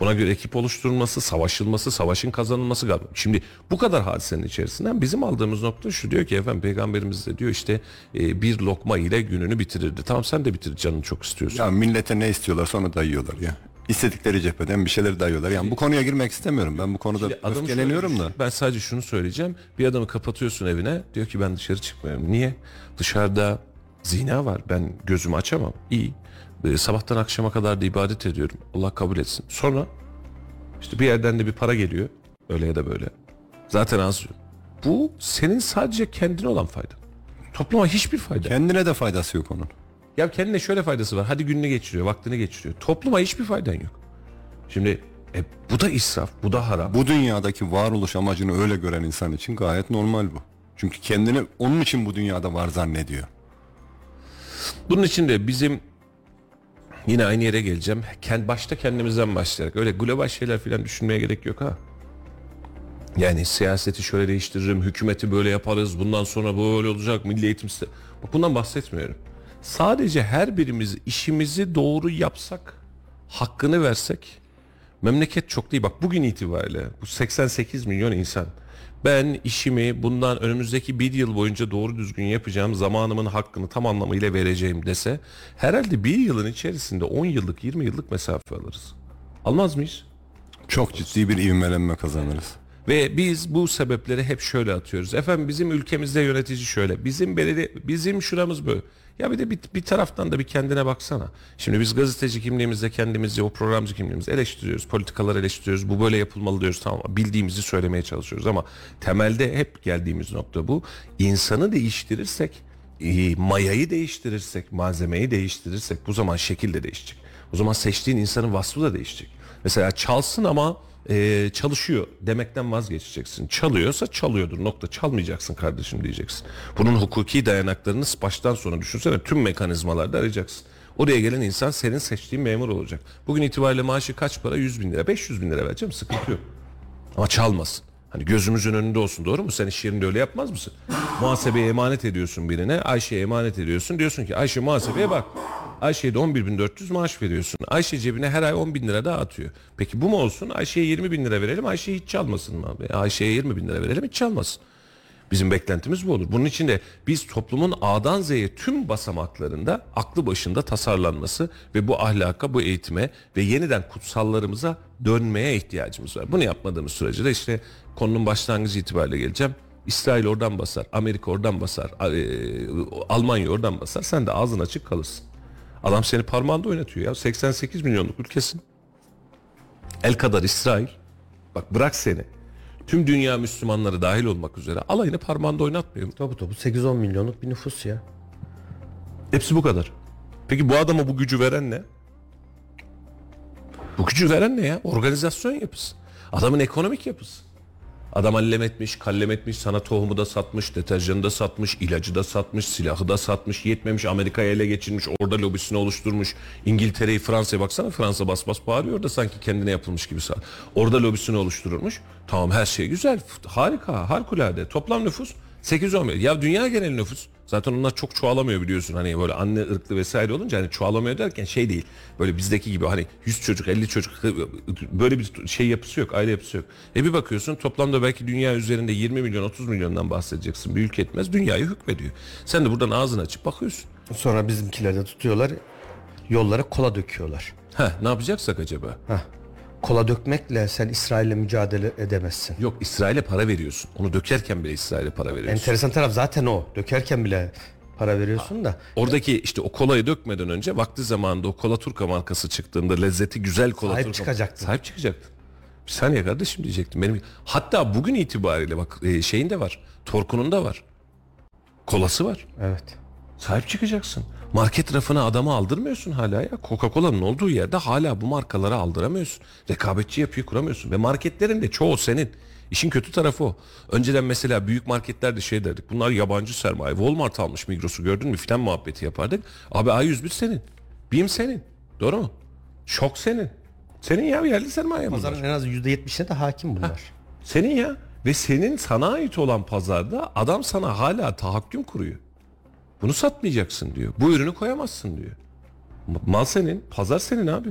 buna göre ekip oluşturulması, savaşılması, savaşın kazanılması galiba. Şimdi bu kadar hadisenin içerisinden bizim aldığımız nokta şu diyor ki efendim peygamberimiz de diyor işte e, bir lokma ile gününü bitirirdi. Tamam sen de bitir canını çok istiyorsun. Ya millete ne istiyorlar sonra dayıyorlar ya. İstedikleri cepheden bir şeyler dayıyorlar. Yani bu konuya girmek istemiyorum. Ben bu konuda Şimdi adamı öfkeleniyorum da. Ben sadece şunu söyleyeceğim. Bir adamı kapatıyorsun evine. Diyor ki ben dışarı çıkmıyorum. Niye? Dışarıda zina var. Ben gözümü açamam. İyi. Ee, sabahtan akşama kadar da ibadet ediyorum. Allah kabul etsin. Sonra işte bir yerden de bir para geliyor. Öyle ya da böyle. Zaten az. Bu senin sadece kendine olan fayda. Topluma hiçbir fayda. Kendine de faydası yok onun. Ya kendine şöyle faydası var. Hadi gününü geçiriyor, vaktini geçiriyor. Topluma hiçbir faydan yok. Şimdi e, bu da israf, bu da haram. Bu dünyadaki varoluş amacını öyle gören insan için gayet normal bu. Çünkü kendini onun için bu dünyada var zannediyor. Bunun için de bizim yine aynı yere geleceğim. Kend, başta kendimizden başlayarak öyle global şeyler falan düşünmeye gerek yok ha. Yani siyaseti şöyle değiştiririm, hükümeti böyle yaparız, bundan sonra böyle olacak, milli eğitim. Bak bundan bahsetmiyorum. Sadece her birimiz işimizi doğru yapsak, hakkını versek, memleket çok değil. Bak bugün itibariyle bu 88 milyon insan ben işimi bundan önümüzdeki bir yıl boyunca doğru düzgün yapacağım zamanımın hakkını tam anlamıyla vereceğim dese herhalde bir yılın içerisinde 10 yıllık 20 yıllık mesafe alırız. Almaz mıyız? Çok ciddi bir ivmelenme kazanırız. Ve biz bu sebepleri hep şöyle atıyoruz. Efendim bizim ülkemizde yönetici şöyle. Bizim belediye, bizim şuramız böyle. Ya bir de bir, bir taraftan da bir kendine baksana. Şimdi biz gazeteci kimliğimizde kendimizi, o programcı kimliğimizde eleştiriyoruz. Politikaları eleştiriyoruz. Bu böyle yapılmalı diyoruz tamam? Bildiğimizi söylemeye çalışıyoruz ama temelde hep geldiğimiz nokta bu. İnsanı değiştirirsek, e, mayayı değiştirirsek, malzemeyi değiştirirsek bu zaman şekil de değişecek. O zaman seçtiğin insanın vasfı da değişecek. Mesela çalsın ama e, çalışıyor demekten vazgeçeceksin. Çalıyorsa çalıyordur nokta çalmayacaksın kardeşim diyeceksin. Bunun hukuki dayanaklarını baştan sona düşünsene tüm mekanizmalarda arayacaksın. Oraya gelen insan senin seçtiğin memur olacak. Bugün itibariyle maaşı kaç para? 100 bin lira. 500 bin lira vereceğim sıkıntı yok. Ama çalmasın. Hani gözümüzün önünde olsun doğru mu? Sen iş yerinde öyle yapmaz mısın? Muhasebeye emanet ediyorsun birine. Ayşe'ye emanet ediyorsun. Diyorsun ki Ayşe muhasebeye bak. Ayşe'ye de 11.400 maaş veriyorsun. Ayşe cebine her ay 10 bin lira daha atıyor. Peki bu mu olsun? Ayşe'ye 20 bin lira verelim. Ayşe hiç çalmasın mı? Ayşe'ye 20 bin lira verelim hiç çalmasın. Bizim beklentimiz bu olur. Bunun için de biz toplumun A'dan Z'ye tüm basamaklarında aklı başında tasarlanması ve bu ahlaka, bu eğitime ve yeniden kutsallarımıza dönmeye ihtiyacımız var. Bunu yapmadığımız sürece de işte konunun başlangıcı itibariyle geleceğim. İsrail oradan basar, Amerika oradan basar, e, Almanya oradan basar. Sen de ağzın açık kalırsın. Adam seni parmağında oynatıyor ya. 88 milyonluk ülkesin. El kadar İsrail. Bak bırak seni. Tüm dünya Müslümanları dahil olmak üzere alayını parmağında oynatmıyor mu? Topu topu 8-10 milyonluk bir nüfus ya. Hepsi bu kadar. Peki bu adama bu gücü veren ne? Bu gücü veren ne ya? Organizasyon yapısı. Adamın ekonomik yapısı. Adam allem etmiş, kallem etmiş, sana tohumu da satmış, deterjanı da satmış, ilacı da satmış, silahı da satmış, yetmemiş Amerika'ya ele geçirmiş, orada lobisini oluşturmuş. İngiltere'yi, Fransa'ya baksana Fransa bas bas bağırıyor da sanki kendine yapılmış gibi. Orada lobisini oluşturulmuş. Tamam her şey güzel, harika, harikulade. Toplam nüfus 8-10 milyon. Ya dünya genel nüfus Zaten onlar çok çoğalamıyor biliyorsun hani böyle anne ırklı vesaire olunca hani çoğalamıyor derken şey değil. Böyle bizdeki gibi hani 100 çocuk 50 çocuk böyle bir şey yapısı yok aile yapısı yok. E bir bakıyorsun toplamda belki dünya üzerinde 20 milyon 30 milyondan bahsedeceksin. Bir ülke etmez dünyayı hükmediyor. Sen de buradan ağzını açıp bakıyorsun. Sonra bizimkiler de tutuyorlar yollara kola döküyorlar. Heh ne yapacaksak acaba? Heh. Kola dökmekle sen İsrail'le mücadele edemezsin. Yok İsrail'e para veriyorsun. Onu dökerken bile İsrail'e para veriyorsun. Enteresan taraf zaten o. Dökerken bile para veriyorsun da. Oradaki işte o kolayı dökmeden önce vakti zamanında o kola turka markası çıktığında lezzeti güzel kola Sahip turka çıkacaktın. Sahip çıkacaktın. Bir saniye kardeşim diyecektim. Benim hatta bugün itibariyle bak e, şeyin de var. Torkunun da var. Kolası var. Evet. Sahip çıkacaksın. Market rafına adamı aldırmıyorsun hala ya. Coca-Cola'nın olduğu yerde hala bu markaları aldıramıyorsun. Rekabetçi yapıyı kuramıyorsun. Ve marketlerin de çoğu senin. İşin kötü tarafı o. Önceden mesela büyük marketlerde şey derdik. Bunlar yabancı sermaye. Walmart almış Migros'u gördün mü filan muhabbeti yapardık. Abi A101 senin. BİM senin. Doğru mu? Şok senin. Senin ya yerli sermaye bunlar. Pazarın en az %70'ine de hakim bunlar. Senin ya. Ve senin sana ait olan pazarda adam sana hala tahakküm kuruyor. Bunu satmayacaksın diyor. Bu ürünü koyamazsın diyor. Ma- Mal senin, pazar senin abi.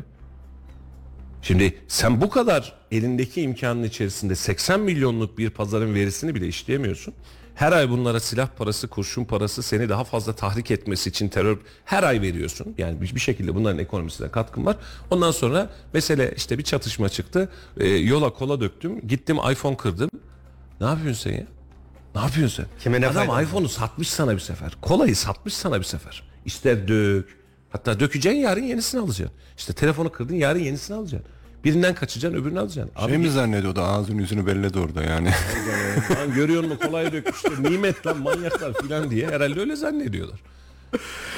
Şimdi sen bu kadar elindeki imkanın içerisinde 80 milyonluk bir pazarın verisini bile işleyemiyorsun. Her ay bunlara silah parası, kurşun parası seni daha fazla tahrik etmesi için terör her ay veriyorsun. Yani bir şekilde bunların ekonomisine katkın var. Ondan sonra mesele işte bir çatışma çıktı. Ee, yola kola döktüm. Gittim iPhone kırdım. Ne yapıyorsun sen ya? Ne yapıyorsun sen? Kime ne Adam iPhone'u satmış sana bir sefer. Kolayı satmış sana bir sefer. İster dök. Hatta dökeceksin yarın yenisini alacaksın. İşte telefonu kırdın yarın yenisini alacaksın. Birinden kaçacaksın öbürünü alacaksın. Abi Şey mi zannediyordu ağzını yüzünü belledi orada yani. lan görüyor musun kolay dökmüşler. Nimet lan manyaklar filan diye herhalde öyle zannediyorlar.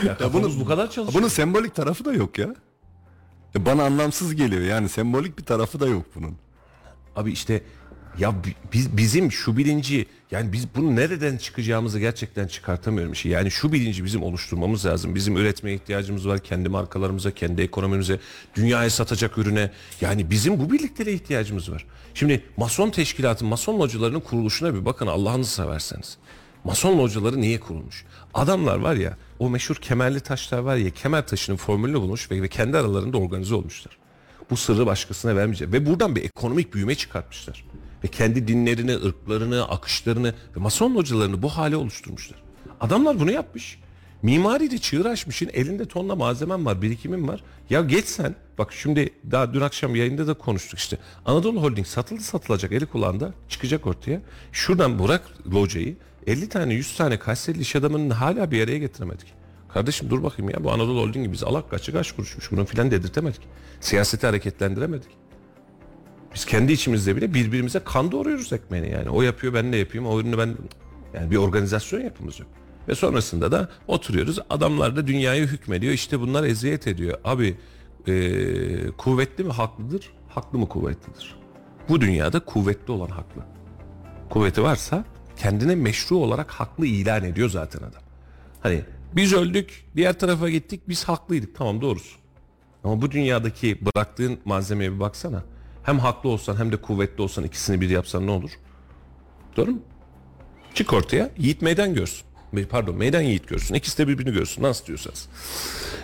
Ya, kafamız bu kadar çalışıyor. Bunun sembolik tarafı da yok ya. E Bana anlamsız geliyor yani sembolik bir tarafı da yok bunun. Abi işte ya bi- biz bizim şu bilinci yani biz bunu nereden çıkacağımızı gerçekten çıkartamıyorum işi. Yani şu bilinci bizim oluşturmamız lazım. Bizim üretmeye ihtiyacımız var kendi markalarımıza, kendi ekonomimize, dünyaya satacak ürüne. Yani bizim bu birlikteliğe ihtiyacımız var. Şimdi Mason teşkilatı, Mason hocalarının kuruluşuna bir bakın Allah'ınızı severseniz. Mason hocaları niye kurulmuş? Adamlar var ya o meşhur kemerli taşlar var ya kemer taşının formülünü bulmuş ve, ve kendi aralarında organize olmuşlar. Bu sırrı başkasına vermeyecek. Ve buradan bir ekonomik büyüme çıkartmışlar. Ve kendi dinlerini, ırklarını, akışlarını ve mason hocalarını bu hale oluşturmuşlar. Adamlar bunu yapmış. Mimari de çığır açmışın elinde tonla malzemen var, birikimin var. Ya geç sen. Bak şimdi daha dün akşam yayında da konuştuk işte. Anadolu Holding satıldı satılacak eli kulağında çıkacak ortaya. Şuradan bırak locayı 50 tane 100 tane Kayserili iş adamının hala bir araya getiremedik. Kardeşim dur bakayım ya bu Anadolu Holding'i biz alak kaçı kaç kuruşmuş bunu filan dedirtemedik. Siyaseti hareketlendiremedik. Biz kendi içimizde bile birbirimize kan doğruyoruz ekmeğini yani. O yapıyor ben de yapayım o ürünü ben... Yani bir organizasyon yapımız yok. Ve sonrasında da oturuyoruz. Adamlar da dünyayı hükmediyor. İşte bunlar eziyet ediyor. Abi eee, kuvvetli mi haklıdır? Haklı mı kuvvetlidir? Bu dünyada kuvvetli olan haklı. Kuvveti varsa kendine meşru olarak haklı ilan ediyor zaten adam. Hani biz öldük, diğer tarafa gittik, biz haklıydık. Tamam doğrusu. Ama bu dünyadaki bıraktığın malzemeye bir baksana. Hem haklı olsan hem de kuvvetli olsan ikisini bir yapsan ne olur? Doğru mu? Çık ortaya, yiğit meydan görsün. Pardon, meydan yiğit görsün. İkisi de birbirini görsün. Nasıl diyorsanız.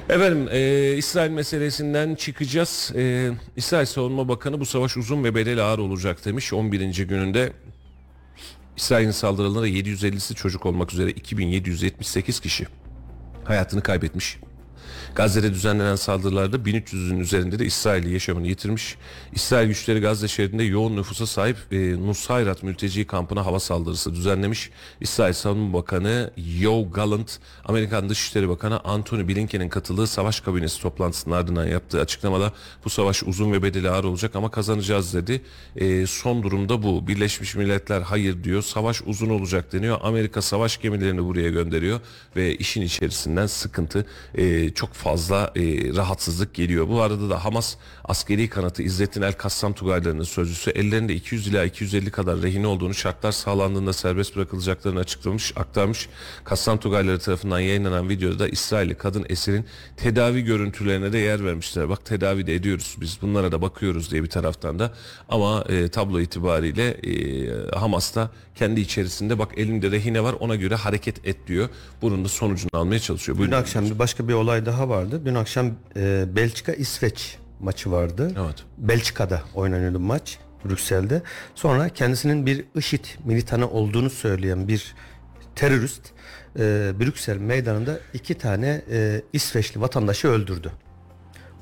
Efendim, e, İsrail meselesinden çıkacağız. E, İsrail Savunma Bakanı bu savaş uzun ve bedeli ağır olacak demiş. 11. gününde İsrail'in saldırılarında 750'si çocuk olmak üzere 2778 kişi hayatını kaybetmiş. Gazze'de düzenlenen saldırılarda 1300'ün üzerinde de İsrail'i yaşamını yitirmiş. İsrail güçleri Gazze şehrinde yoğun nüfusa sahip e, Nusayrat mülteci kampına hava saldırısı düzenlemiş. İsrail Savunma Bakanı Yoav Gallant, Amerikan Dışişleri Bakanı Antony Blinken'in katıldığı savaş kabinesi toplantısının ardından yaptığı açıklamada bu savaş uzun ve bedeli ağır olacak ama kazanacağız dedi. E, son durumda bu. Birleşmiş Milletler hayır diyor. Savaş uzun olacak deniyor. Amerika savaş gemilerini buraya gönderiyor ve işin içerisinden sıkıntı e, çok fazla e, rahatsızlık geliyor. Bu arada da Hamas askeri kanatı İzzettin El Kassam Tugaylarının sözcüsü ellerinde 200 ila 250 kadar rehin olduğunu şartlar sağlandığında serbest bırakılacaklarını açıklamış, aktarmış. Kassam Tugayları tarafından yayınlanan videoda İsrailli kadın esirin tedavi görüntülerine de yer vermişler. Bak tedavi de ediyoruz biz bunlara da bakıyoruz diye bir taraftan da ama e, tablo itibariyle e, Hamas da kendi içerisinde bak elinde rehine var ona göre hareket et diyor. Bunun da sonucunu almaya çalışıyor. Buyurun. akşam bir başka bir olay daha vardı. Dün akşam e, Belçika İsveç maçı vardı. Evet. Belçika'da oynanıyordu maç Brüksel'de. Sonra kendisinin bir IŞİD militanı olduğunu söyleyen bir terörist e, Brüksel meydanında iki tane e, İsveçli vatandaşı öldürdü.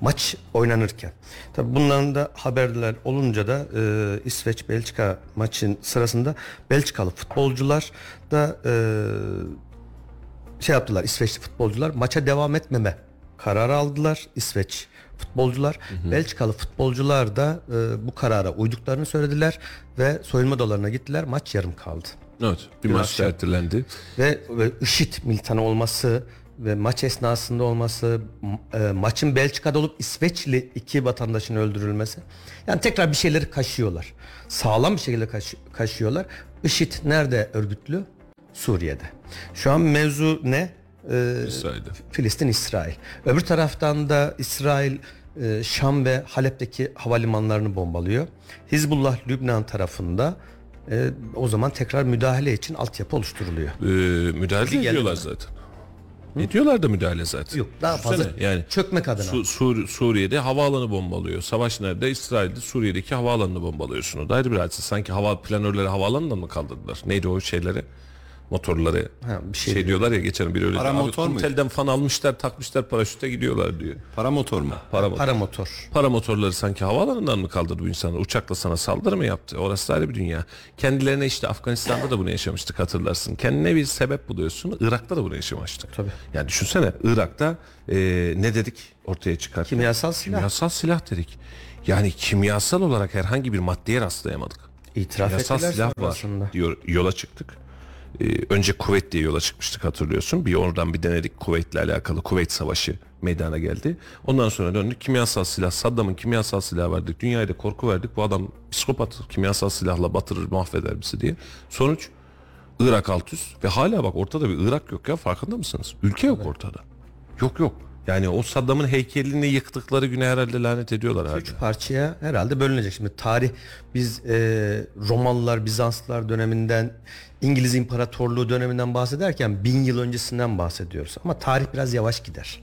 Maç oynanırken. Tabi bunların da haberler olunca da e, İsveç Belçika maçın sırasında Belçikalı futbolcular da e, şey yaptılar İsveçli futbolcular maça devam etmeme kararı aldılar İsveç futbolcular. Belçikalı futbolcular da e, bu karara uyduklarını söylediler ve soyunma odalarına gittiler. Maç yarım kaldı. Evet. Bir Dün maç akşam. ertelendi. Ve, ve IŞİD militanı olması ve maç esnasında olması, e, maçın Belçika'da olup İsveçli iki vatandaşın öldürülmesi. Yani tekrar bir şeyleri kaşıyorlar. Sağlam bir şekilde kaşı- kaşıyorlar. IŞİD nerede örgütlü? Suriye'de. Şu an mevzu ne? Ee, İsrail'de. Filistin, İsrail. Öbür taraftan da İsrail e, Şam ve Halep'teki havalimanlarını bombalıyor. Hizbullah Lübnan tarafında e, o zaman tekrar müdahale için altyapı oluşturuluyor. Ee, müdahale geldi ediyorlar zaten. Ediyorlar da müdahale zaten. Yok daha fazla Düşünsene, yani çökmek adına. Su- Sur- Suriye'de havaalanı bombalıyor. Savaş nerede? İsrail'de Suriye'deki havaalanını bombalıyorsun. O da ayrı bir hadise. Sanki hava planörleri havaalanından mı kaldırdılar? Neydi o şeyleri? Motorları. Ha, bir şey şey, diyorlar ya geçen bir öyle. Para motor muydu? Kumtel'den fan almışlar takmışlar paraşüte gidiyorlar diyor. Para motor mu? Para, motor. Para motor. Para motorları sanki havaalanından mı kaldırdı bu insanlar? Uçakla sana saldırı mı yaptı? Orası da ayrı bir dünya. Kendilerine işte Afganistan'da da bunu yaşamıştık hatırlarsın. Kendine bir sebep buluyorsun. Irak'ta da bunu yaşamıştık. Tabii. Yani düşünsene Irak'ta e, ne dedik ortaya çıkar? Kimyasal silah. Kimyasal silah dedik. Yani kimyasal olarak herhangi bir maddeye rastlayamadık. İtiraf Kimyasal silah var sonrasında. diyor yola çıktık. Ee, önce kuvvet diye yola çıkmıştık hatırlıyorsun. Bir oradan bir denedik kuvvetle alakalı Kuveyt Savaşı meydana geldi. Ondan sonra döndük kimyasal silah Saddam'ın kimyasal silahı verdik. Dünyaya da korku verdik. Bu adam psikopat kimyasal silahla batırır mahveder bizi diye. Sonuç Irak alt üst ve hala bak ortada bir Irak yok ya farkında mısınız? Ülke yok ortada. Yok yok. Yani o Saddam'ın heykelini yıktıkları güne herhalde lanet ediyorlar herhalde. Üç parçaya herhalde bölünecek. Şimdi tarih biz e, Romalılar, Bizanslılar döneminden, İngiliz İmparatorluğu döneminden bahsederken bin yıl öncesinden bahsediyoruz. Ama tarih biraz yavaş gider.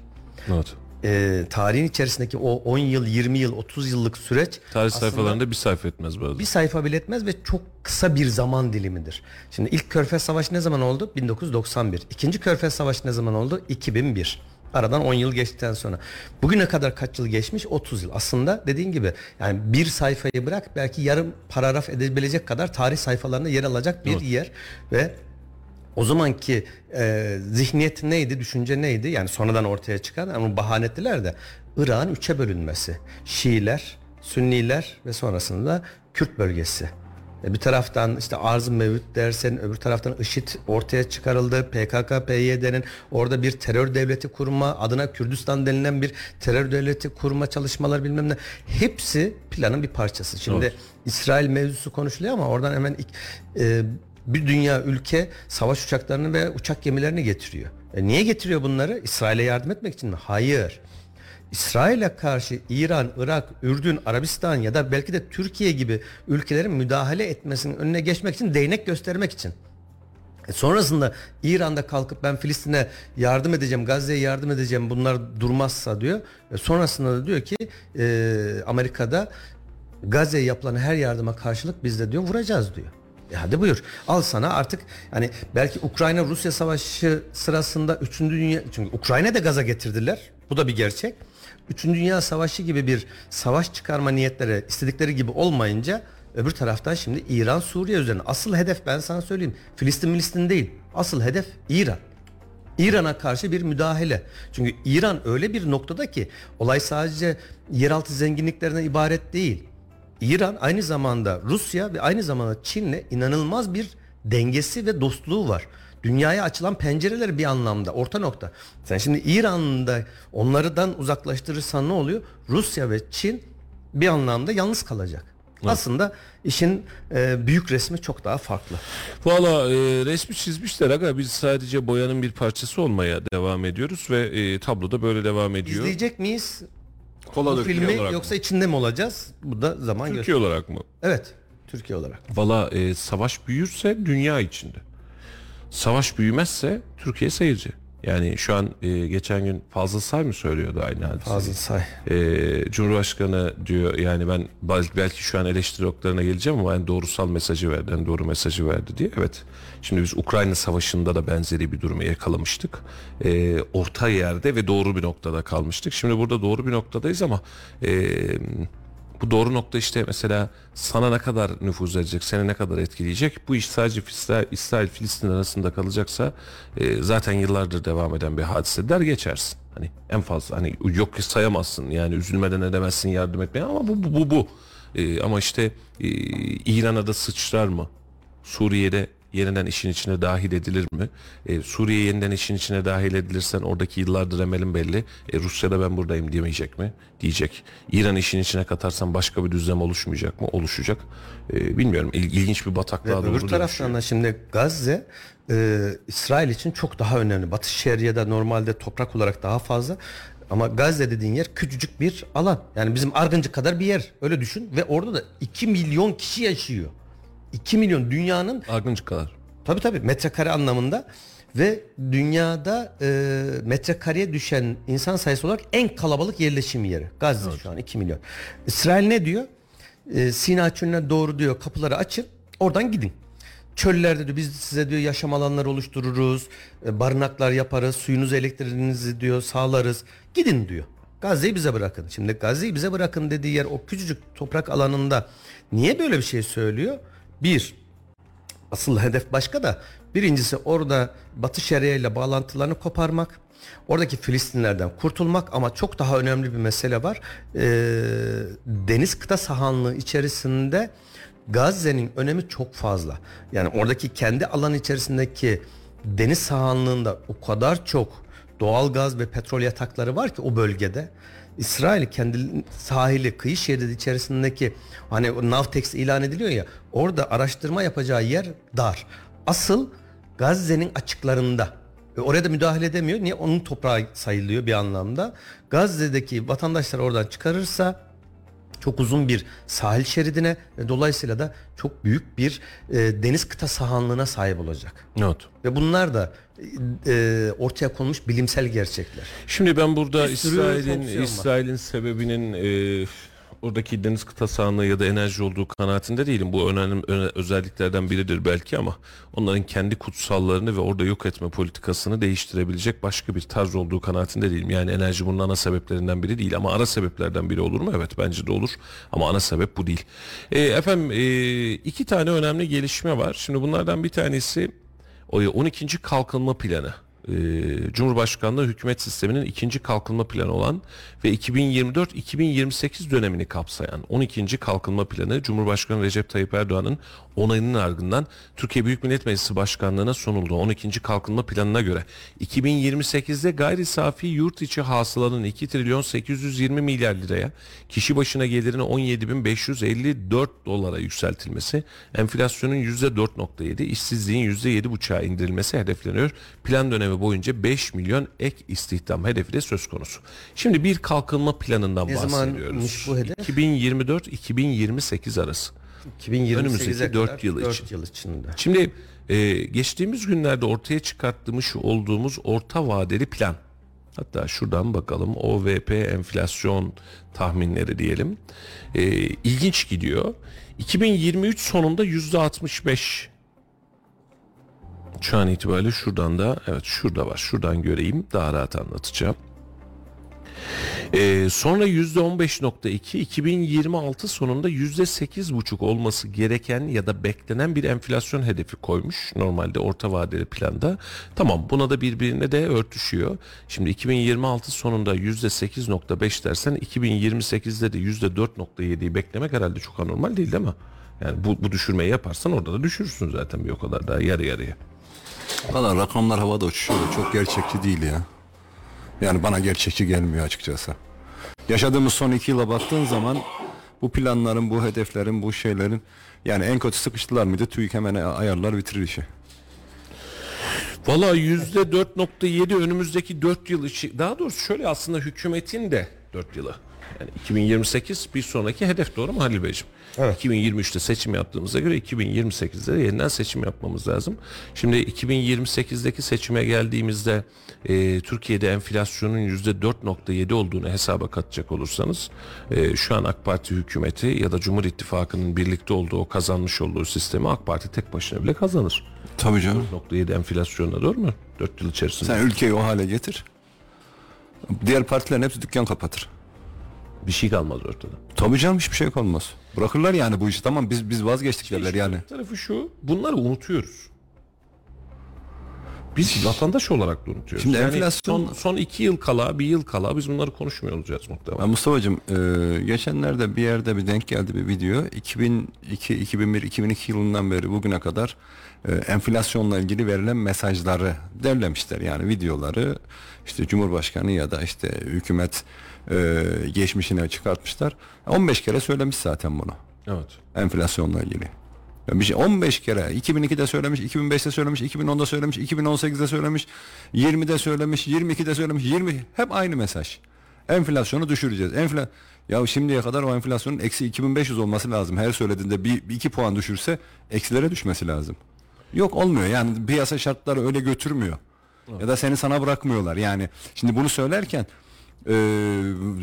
Evet. E, tarihin içerisindeki o 10 yıl, 20 yıl, 30 yıllık süreç Tarih sayfalarında bir sayfa etmez arada. bir sayfa bile etmez ve çok kısa bir zaman dilimidir. Şimdi ilk Körfez Savaşı ne zaman oldu? 1991. İkinci Körfez Savaşı ne zaman oldu? 2001. Aradan 10 yıl geçtikten sonra. Bugüne kadar kaç yıl geçmiş? 30 yıl. Aslında dediğin gibi yani bir sayfayı bırak belki yarım paragraf edebilecek kadar tarih sayfalarında yer alacak bir yer ve o zamanki e, zihniyet neydi, düşünce neydi? Yani sonradan ortaya çıkan ama bahane ettiler de Irak'ın üçe bölünmesi. Şiiler, Sünniler ve sonrasında Kürt bölgesi. E, bir taraftan işte arz mevcut dersen öbür taraftan IŞİD ortaya çıkarıldı. PKK, PYD'nin orada bir terör devleti kurma adına Kürdistan denilen bir terör devleti kurma çalışmalar bilmem ne. Hepsi planın bir parçası. Şimdi Evet. İsrail mevzusu konuşuluyor ama oradan hemen e, bir dünya ülke savaş uçaklarını ve uçak gemilerini getiriyor. E niye getiriyor bunları? İsrail'e yardım etmek için mi? Hayır. İsrail'e karşı İran, Irak, Ürdün, Arabistan ya da belki de Türkiye gibi ülkelerin müdahale etmesinin önüne geçmek için değnek göstermek için. E sonrasında İran'da kalkıp ben Filistin'e yardım edeceğim, Gazze'ye yardım edeceğim bunlar durmazsa diyor. E sonrasında da diyor ki e, Amerika'da Gazze'ye yapılan her yardıma karşılık biz de diyor vuracağız diyor. E hadi buyur. Al sana artık hani belki Ukrayna Rusya savaşı sırasında 3. dünya çünkü Ukrayna da gaza getirdiler. Bu da bir gerçek. Üçüncü Dünya Savaşı gibi bir savaş çıkarma niyetleri istedikleri gibi olmayınca öbür taraftan şimdi İran Suriye üzerine asıl hedef ben sana söyleyeyim Filistin Filistin değil asıl hedef İran. İran'a karşı bir müdahale. Çünkü İran öyle bir noktada ki olay sadece yeraltı zenginliklerine ibaret değil. İran aynı zamanda Rusya ve aynı zamanda Çin'le inanılmaz bir dengesi ve dostluğu var. Dünyaya açılan pencereler bir anlamda orta nokta. Sen şimdi İran'da onlardan uzaklaştırırsan ne oluyor? Rusya ve Çin bir anlamda yalnız kalacak. Aslında işin e, büyük resmi çok daha farklı. Valla e, resmi çizmişler aga biz sadece boyanın bir parçası olmaya devam ediyoruz ve e, tablo da böyle devam ediyor. İzleyecek miyiz Kola bu filmi yoksa mı? içinde mi olacağız? Bu da zaman Türkiye gösterecek. olarak mı? Evet, Türkiye olarak. Valla e, savaş büyürse dünya içinde. Savaş büyümezse Türkiye seyirci. Yani şu an e, geçen gün Fazıl Say mı söylüyordu aynı hadiseyi? Fazıl Say. E, Cumhurbaşkanı diyor yani ben belki, şu an eleştiri oklarına geleceğim ama en doğrusal mesajı verdi, en doğru mesajı verdi diye. Evet. Şimdi biz Ukrayna Savaşı'nda da benzeri bir durumu yakalamıştık. E, orta yerde ve doğru bir noktada kalmıştık. Şimdi burada doğru bir noktadayız ama e, bu doğru nokta işte mesela sana ne kadar nüfuz edecek, seni ne kadar etkileyecek? Bu iş sadece İsrail, Filistin arasında kalacaksa e, zaten yıllardır devam eden bir hadise der geçersin. Hani en fazla hani yok ki sayamazsın yani üzülmeden edemezsin yardım etmeye ama bu bu bu. bu. E, ama işte e, İran'a da sıçrar mı? Suriye'de yeniden işin içine dahil edilir mi? E, Suriye yeniden işin içine dahil edilirsen oradaki yıllardır emelin belli. E, Rusya'da ben buradayım diyemeyecek mi? Diyecek. İran işin içine katarsan başka bir düzlem oluşmayacak mı? Oluşacak. E, bilmiyorum. İl, ilginç bir bataklığa Ve doğru öbür taraftan da şimdi Gazze e, İsrail için çok daha önemli. Batı Şeria'da normalde toprak olarak daha fazla. Ama Gazze dediğin yer küçücük bir alan. Yani bizim Argıncık kadar bir yer. Öyle düşün. Ve orada da 2 milyon kişi yaşıyor. 2 milyon dünyanın Argıncık kadar. Tabii tabii metrekare anlamında ve dünyada e, metrekareye düşen insan sayısı olarak en kalabalık yerleşim yeri. Gazze şu an 2 milyon. İsrail ne diyor? E, Sina çölüne doğru diyor kapıları açın oradan gidin. Çöllerde diyor biz size diyor yaşam alanları oluştururuz, e, barınaklar yaparız, suyunuzu elektriğinizi diyor sağlarız. Gidin diyor. Gazze'yi bize bırakın. Şimdi Gazze'yi bize bırakın dediği yer o küçücük toprak alanında niye böyle bir şey söylüyor? Bir, asıl hedef başka da birincisi orada Batı Şeria ile bağlantılarını koparmak. Oradaki Filistinlerden kurtulmak ama çok daha önemli bir mesele var. Ee, deniz kıta sahanlığı içerisinde Gazze'nin önemi çok fazla. Yani oradaki kendi alan içerisindeki deniz sahanlığında o kadar çok doğal gaz ve petrol yatakları var ki o bölgede. İsrail kendi sahili, kıyı şeridi içerisindeki hani Navtex ilan ediliyor ya orada araştırma yapacağı yer dar. Asıl Gazze'nin açıklarında. Ve oraya da müdahale edemiyor. Niye? Onun toprağı sayılıyor bir anlamda. Gazze'deki vatandaşlar oradan çıkarırsa çok uzun bir sahil şeridine ve dolayısıyla da çok büyük bir e, deniz kıta sahanlığına sahip olacak. Evet. Ve bunlar da e, ortaya konmuş bilimsel gerçekler. Şimdi ben burada İsrail'in. İsrail'in sebebinin e, oradaki deniz kıta sahanlığı ya da enerji olduğu kanaatinde değilim. Bu önemli öne- özelliklerden biridir belki ama onların kendi kutsallarını ve orada yok etme politikasını değiştirebilecek başka bir tarz olduğu kanaatinde değilim. Yani enerji bunun ana sebeplerinden biri değil ama ara sebeplerden biri olur mu? Evet bence de olur ama ana sebep bu değil. E, efendim e, iki tane önemli gelişme var. Şimdi bunlardan bir tanesi o 12. kalkınma planı. Ee, Cumhurbaşkanlığı hükümet sisteminin ikinci kalkınma planı olan ve 2024-2028 dönemini kapsayan 12. kalkınma planı Cumhurbaşkanı Recep Tayyip Erdoğan'ın onayının ardından Türkiye Büyük Millet Meclisi Başkanlığı'na sunuldu. 12. kalkınma planına göre 2028'de gayri safi yurt içi hasılanın 2 trilyon 820 milyar liraya kişi başına gelirin 17.554 dolara yükseltilmesi, enflasyonun %4.7, işsizliğin %7.5'a indirilmesi hedefleniyor. Plan dönemi boyunca 5 milyon ek istihdam hedefi de söz konusu. Şimdi bir kalkınma planından Ne bahsediyoruz. zamanmış bu hedef? 2024-2028 arası. 2028'e Önümüzdeki kadar dört yıl dört için. yıl içinde. Şimdi e, geçtiğimiz günlerde ortaya çıkartmış olduğumuz orta vadeli plan. Hatta şuradan bakalım OVP enflasyon tahminleri diyelim. E, ilginç gidiyor. 2023 sonunda yüzde 65 şu an itibariyle şuradan da evet şurada var şuradan göreyim daha rahat anlatacağım. Ee, sonra %15.2 2026 sonunda %8.5 olması gereken ya da beklenen bir enflasyon hedefi koymuş normalde orta vadeli planda. Tamam buna da birbirine de örtüşüyor. Şimdi 2026 sonunda %8.5 dersen 2028'de de %4.7'yi beklemek herhalde çok anormal değil değil mi? Yani bu, bu düşürmeyi yaparsan orada da düşürürsün zaten bir o kadar daha yarı yarıya. Valla rakamlar havada uçuşuyor. Çok gerçekçi değil ya. Yani bana gerçekçi gelmiyor açıkçası. Yaşadığımız son iki yıla baktığın zaman bu planların, bu hedeflerin, bu şeylerin yani en kötü sıkıştılar mıydı? TÜİK hemen ayarlar bitirir işi. Valla yüzde 4.7 önümüzdeki 4 yıl içi daha doğrusu şöyle aslında hükümetin de 4 yılı. Yani 2028 bir sonraki hedef doğru mu Halil Beyciğim? Evet. 2023'te seçim yaptığımıza göre 2028'de de yeniden seçim yapmamız lazım. Şimdi 2028'deki seçime geldiğimizde e, Türkiye'de enflasyonun %4.7 olduğunu hesaba katacak olursanız e, şu an AK Parti hükümeti ya da Cumhur İttifakı'nın birlikte olduğu o kazanmış olduğu sistemi AK Parti tek başına bile kazanır. Tabii canım. 4.7 enflasyonla doğru mu? 4 yıl içerisinde. Sen ülkeyi o hale getir. Diğer partilerin hepsi dükkan kapatır. Bir şey kalmaz ortada. Tabii canım hiçbir şey kalmaz. Bırakırlar yani bu işi. Tamam biz biz vazgeçtik derler yani. tarafı şu, bunları unutuyoruz. Biz vatandaş olarak da unutuyoruz. Şimdi Yani enflasyon- son, son iki yıl kala, bir yıl kala biz bunları konuşmuyor olacağız muhtemelen. Ben Mustafa'cığım e, geçenlerde bir yerde bir denk geldi bir video. 2002, 2001, 2002 yılından beri bugüne kadar e, enflasyonla ilgili verilen mesajları derlemişler. Yani videoları işte Cumhurbaşkanı ya da işte hükümet e, geçmişine çıkartmışlar. 15 kere söylemiş zaten bunu. Evet. enflasyonla ilgili. Bir şey 15 kere 2002'de söylemiş, 2005'te söylemiş, 2010'da söylemiş, 2018'de söylemiş, 20'de söylemiş, 22'de söylemiş, 20 hep aynı mesaj. Enflasyonu düşüreceğiz. Enfla ya şimdiye kadar o enflasyonun eksi 2500 olması lazım. Her söylediğinde bir, bir iki puan düşürse eksilere düşmesi lazım. Yok olmuyor yani piyasa şartları öyle götürmüyor. Ya da seni sana bırakmıyorlar. Yani şimdi bunu söylerken e,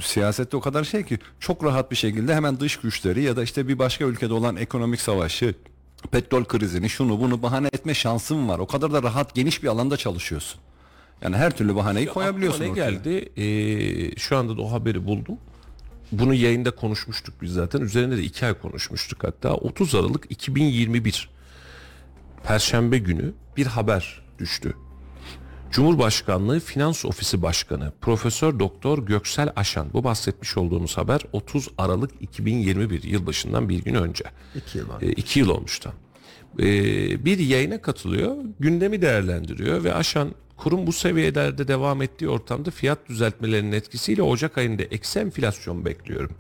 siyasette o kadar şey ki çok rahat bir şekilde hemen dış güçleri ya da işte bir başka ülkede olan ekonomik savaşı, petrol krizini, şunu bunu bahane etme şansın var. O kadar da rahat geniş bir alanda çalışıyorsun. Yani her türlü bahaneyi koyabiliyorsun Aklıma ne geldi? Ee, şu anda da o haberi buldum. Bunu yayında konuşmuştuk biz zaten. Üzerinde de iki ay konuşmuştuk hatta. 30 Aralık 2021 Perşembe günü bir haber düştü. Cumhurbaşkanlığı Finans Ofisi Başkanı Profesör Doktor Göksel Aşan bu bahsetmiş olduğumuz haber 30 Aralık 2021 yılbaşından bir gün önce. İki yıl var. E, iki yıl olmuş tam. E, bir yayına katılıyor, gündemi değerlendiriyor ve aşan kurum bu seviyelerde devam ettiği ortamda fiyat düzeltmelerinin etkisiyle Ocak ayında eksi enflasyon bekliyorum.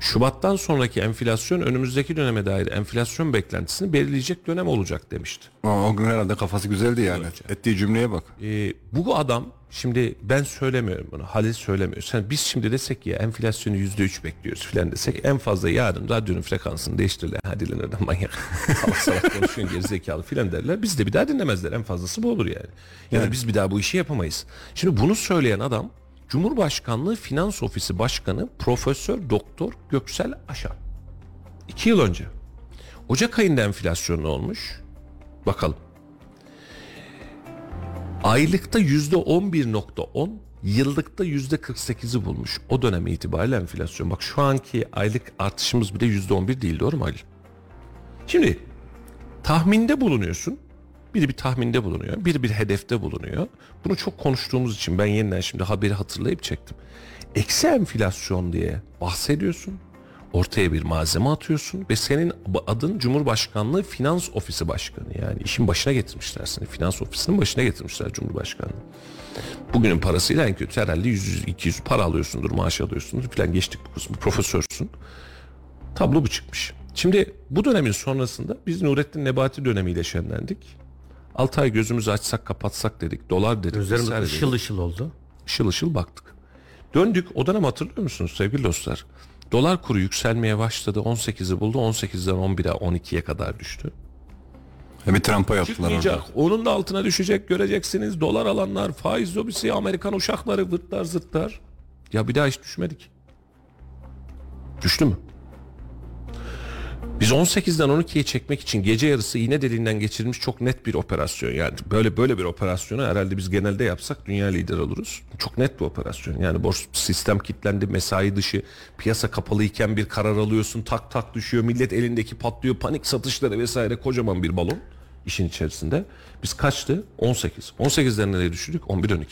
Şubattan sonraki enflasyon önümüzdeki döneme dair enflasyon beklentisini belirleyecek dönem olacak demişti. O, o gün herhalde kafası güzeldi yani. Ettiği cümleye bak. E, bu adam şimdi ben söylemiyorum bunu Halil söylemiyor. Sen biz şimdi desek ya enflasyonu yüzde üç bekliyoruz filan desek en fazla yarın radyonun frekansını değiştirirler. Hadi lan oradan manyak. salak salak konuşuyorsun gerizekalı filan derler. Biz de bir daha dinlemezler en fazlası bu olur yani. Yani biz bir daha bu işi yapamayız. Şimdi bunu söyleyen adam Cumhurbaşkanlığı Finans Ofisi Başkanı Profesör Doktor Göksel Aşan. İki yıl önce. Ocak ayında enflasyon ne olmuş? Bakalım. Aylıkta yüzde 11.10, yıllıkta yüzde 48'i bulmuş. O dönem itibariyle enflasyon. Bak şu anki aylık artışımız bile yüzde 11 değil doğru mu Halil? Şimdi tahminde bulunuyorsun. Biri bir tahminde bulunuyor. Biri bir hedefte bulunuyor. Bunu çok konuştuğumuz için ben yeniden şimdi haberi hatırlayıp çektim. Eksi enflasyon diye bahsediyorsun. Ortaya bir malzeme atıyorsun ve senin adın Cumhurbaşkanlığı Finans Ofisi Başkanı. Yani işin başına getirmişler seni. Finans ofisinin başına getirmişler Cumhurbaşkanı. Bugünün parasıyla en kötü herhalde 100-200 para alıyorsundur, maaş alıyorsundur falan geçtik bu kısmı. Profesörsün. Tablo bu çıkmış. Şimdi bu dönemin sonrasında biz Nurettin Nebati dönemiyle şenlendik. 6 ay gözümüzü açsak kapatsak dedik. Dolar dedik. Üzerimiz vesaire dedik. ışıl ışıl oldu. Işıl ışıl baktık. Döndük o dönem hatırlıyor musunuz sevgili dostlar? Dolar kuru yükselmeye başladı. 18'i buldu. 18'den 11'e 12'ye kadar düştü. Ya bir Trump'a yaptılar orada. Onun da altına düşecek göreceksiniz. Dolar alanlar, faiz lobisi, Amerikan uşakları vırtlar zırtlar. Ya bir daha hiç düşmedik. Düştü mü? Biz 18'den 12'ye çekmek için gece yarısı iğne deliğinden geçirilmiş çok net bir operasyon. Yani böyle böyle bir operasyonu herhalde biz genelde yapsak dünya lideri oluruz. Çok net bir operasyon. Yani borç sistem kilitlendi, mesai dışı, piyasa kapalı iken bir karar alıyorsun, tak tak düşüyor, millet elindeki patlıyor, panik satışları vesaire kocaman bir balon işin içerisinde. Biz kaçtı? 18. 18'den nereye düşürdük? 11-12.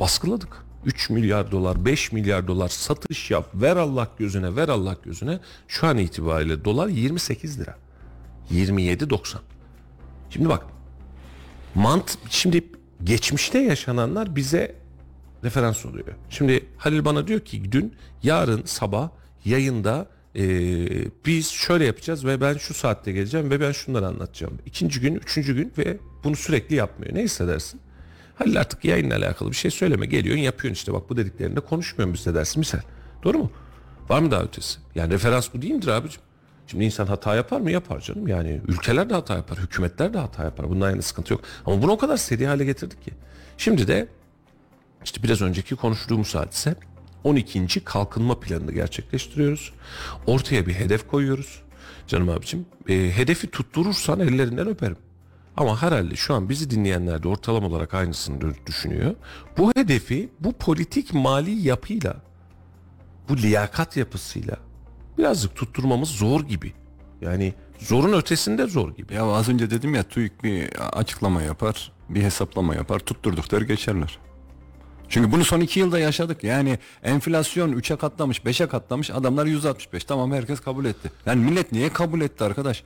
Baskıladık. 3 milyar dolar, 5 milyar dolar satış yap. Ver Allah gözüne, ver Allah gözüne. Şu an itibariyle dolar 28 lira. 27.90. Şimdi bak. Mant şimdi geçmişte yaşananlar bize referans oluyor. Şimdi Halil bana diyor ki dün yarın sabah yayında e, biz şöyle yapacağız ve ben şu saatte geleceğim ve ben şunları anlatacağım. İkinci gün, üçüncü gün ve bunu sürekli yapmıyor. Ne hissedersin? Halil artık yayınla alakalı bir şey söyleme. Geliyorsun yapıyorsun işte bak bu dediklerinde konuşmuyorum biz de dersin misal. Doğru mu? Var mı daha ötesi? Yani referans bu değil midir abicim? Şimdi insan hata yapar mı? Yapar canım. Yani ülkeler de hata yapar, hükümetler de hata yapar. Bundan yani sıkıntı yok. Ama bunu o kadar seri hale getirdik ki. Şimdi de işte biraz önceki konuştuğumuz hadise 12. kalkınma planını gerçekleştiriyoruz. Ortaya bir hedef koyuyoruz. Canım abicim e, hedefi tutturursan ellerinden öperim. Ama herhalde şu an bizi dinleyenler de ortalama olarak aynısını düşünüyor. Bu hedefi bu politik mali yapıyla, bu liyakat yapısıyla birazcık tutturmamız zor gibi. Yani zorun ötesinde zor gibi. Ya az önce dedim ya TÜİK bir açıklama yapar, bir hesaplama yapar, tutturdukları geçerler. Çünkü bunu son iki yılda yaşadık. Yani enflasyon 3'e katlamış, 5'e katlamış. Adamlar 165. Tamam herkes kabul etti. Yani millet niye kabul etti arkadaş?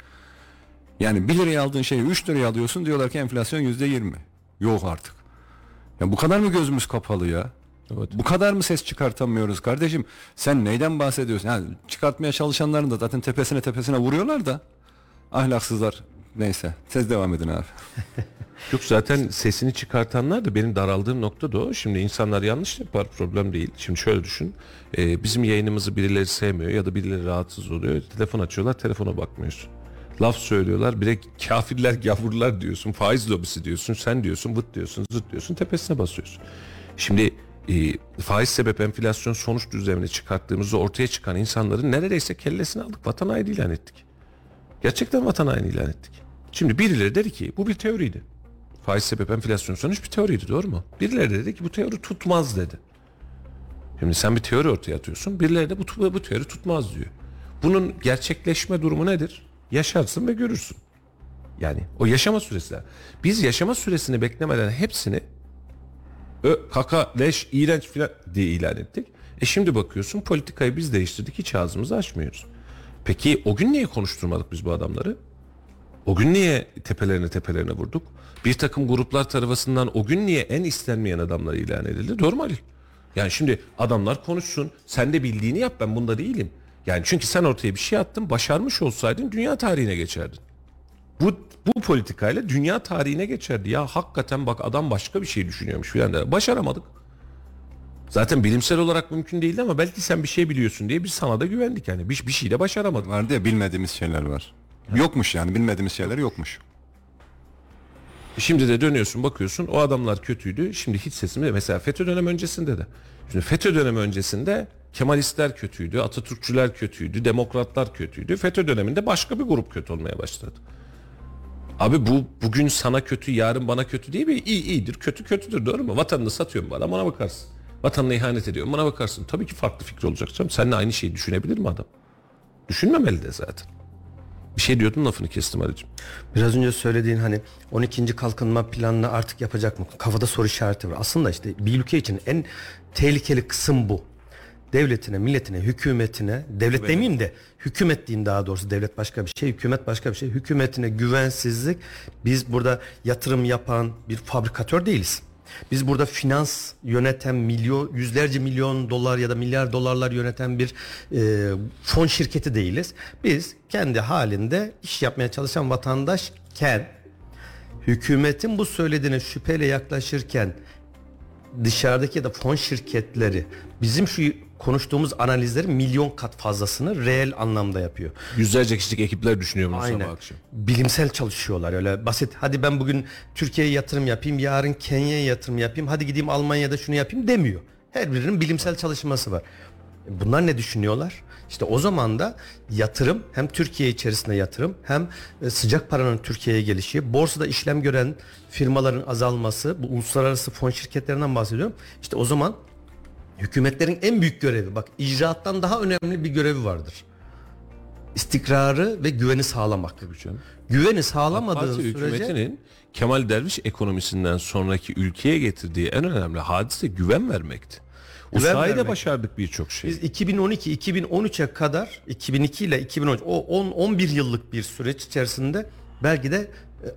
Yani 1 liraya aldığın şeyi 3 liraya alıyorsun diyorlar ki enflasyon yüzde 20. Yok artık. Ya bu kadar mı gözümüz kapalı ya? Evet. Bu kadar mı ses çıkartamıyoruz kardeşim? Sen neyden bahsediyorsun? Yani çıkartmaya çalışanların da zaten tepesine tepesine vuruyorlar da. Ahlaksızlar. Neyse. Siz devam edin abi. Yok zaten sesini çıkartanlar da benim daraldığım nokta da o. Şimdi insanlar yanlış yapar problem değil. Şimdi şöyle düşün. Ee, bizim yayınımızı birileri sevmiyor ya da birileri rahatsız oluyor. Telefon açıyorlar telefona bakmıyorsun laf söylüyorlar. Bir de kafirler gavurlar diyorsun. Faiz lobisi diyorsun. Sen diyorsun vıt diyorsun zıt diyorsun. Tepesine basıyorsun. Şimdi e, faiz sebep enflasyon sonuç düzlemini çıkarttığımızda ortaya çıkan insanların neredeyse kellesini aldık. Vatan haini ilan ettik. Gerçekten vatan haini ilan ettik. Şimdi birileri dedi ki bu bir teoriydi. Faiz sebep enflasyon sonuç bir teoriydi doğru mu? Birileri dedi ki bu teori tutmaz dedi. Şimdi sen bir teori ortaya atıyorsun. Birileri de bu, bu teori tutmaz diyor. Bunun gerçekleşme durumu nedir? Yaşarsın ve görürsün. Yani o yaşama süresi. Biz yaşama süresini beklemeden hepsini ö, kaka, leş, iğrenç filan diye ilan ettik. E şimdi bakıyorsun politikayı biz değiştirdik hiç ağzımızı açmıyoruz. Peki o gün niye konuşturmadık biz bu adamları? O gün niye tepelerine tepelerine vurduk? Bir takım gruplar tarafından o gün niye en istenmeyen adamlar ilan edildi? Doğru mu Ali? Yani şimdi adamlar konuşsun. Sen de bildiğini yap ben bunda değilim. Yani çünkü sen ortaya bir şey attın, başarmış olsaydın dünya tarihine geçerdin. Bu bu politikayla dünya tarihine geçerdi. Ya hakikaten bak adam başka bir şey düşünüyormuş filan da başaramadık. Zaten bilimsel olarak mümkün değildi ama belki sen bir şey biliyorsun diye biz sana da güvendik yani. Bir, bir şey de başaramadık. Vardı ya bilmediğimiz şeyler var. Ha. Yokmuş yani bilmediğimiz şeyler yokmuş. Şimdi de dönüyorsun bakıyorsun o adamlar kötüydü. Şimdi hiç sesimi mesela FETÖ dönem öncesinde de. Şimdi FETÖ dönemi öncesinde Kemalistler kötüydü, Atatürkçüler kötüydü, Demokratlar kötüydü. FETÖ döneminde başka bir grup kötü olmaya başladı. Abi bu bugün sana kötü, yarın bana kötü değil mi? İyi iyidir, kötü kötüdür doğru mu? Vatanını satıyorum bu adam ona bakarsın. Vatanına ihanet ediyorum bana bakarsın. Tabii ki farklı fikir olacak canım. Seninle aynı şeyi düşünebilir mi adam? Düşünmemeli de zaten. Bir şey diyordun lafını kestim Ali'cim. Biraz önce söylediğin hani 12. kalkınma planını artık yapacak mı? Kafada soru işareti var. Aslında işte bir ülke için en tehlikeli kısım bu devletine, milletine, hükümetine, devlet evet. demeyeyim de hükümet diyeyim daha doğrusu devlet başka bir şey, hükümet başka bir şey. Hükümetine güvensizlik. Biz burada yatırım yapan bir fabrikatör değiliz. Biz burada finans yöneten milyon, yüzlerce milyon dolar ya da milyar dolarlar yöneten bir e, fon şirketi değiliz. Biz kendi halinde iş yapmaya çalışan vatandaşken hükümetin bu söylediğine şüpheyle yaklaşırken dışarıdaki ya da fon şirketleri bizim şu konuştuğumuz analizlerin milyon kat fazlasını reel anlamda yapıyor. Yüzlerce kişilik ekipler düşünüyor bunu sabah akşam. Bilimsel çalışıyorlar öyle basit. Hadi ben bugün Türkiye'ye yatırım yapayım, yarın Kenya'ya yatırım yapayım, hadi gideyim Almanya'da şunu yapayım demiyor. Her birinin bilimsel çalışması var. Bunlar ne düşünüyorlar? İşte o zaman da yatırım hem Türkiye içerisinde yatırım hem e, sıcak paranın Türkiye'ye gelişi, borsada işlem gören firmaların azalması, bu uluslararası fon şirketlerinden bahsediyorum. İşte o zaman hükümetlerin en büyük görevi bak icraattan daha önemli bir görevi vardır. İstikrarı ve güveni sağlamak. Güveni sağlamadığın Parti sürece hükümetinin Kemal Derviş ekonomisinden sonraki ülkeye getirdiği en önemli hadise güven vermekti. O Güven sayede vermek. başardık birçok şey. Biz 2012-2013'e kadar 2002 ile 2013 o 10 11 yıllık bir süreç içerisinde belki de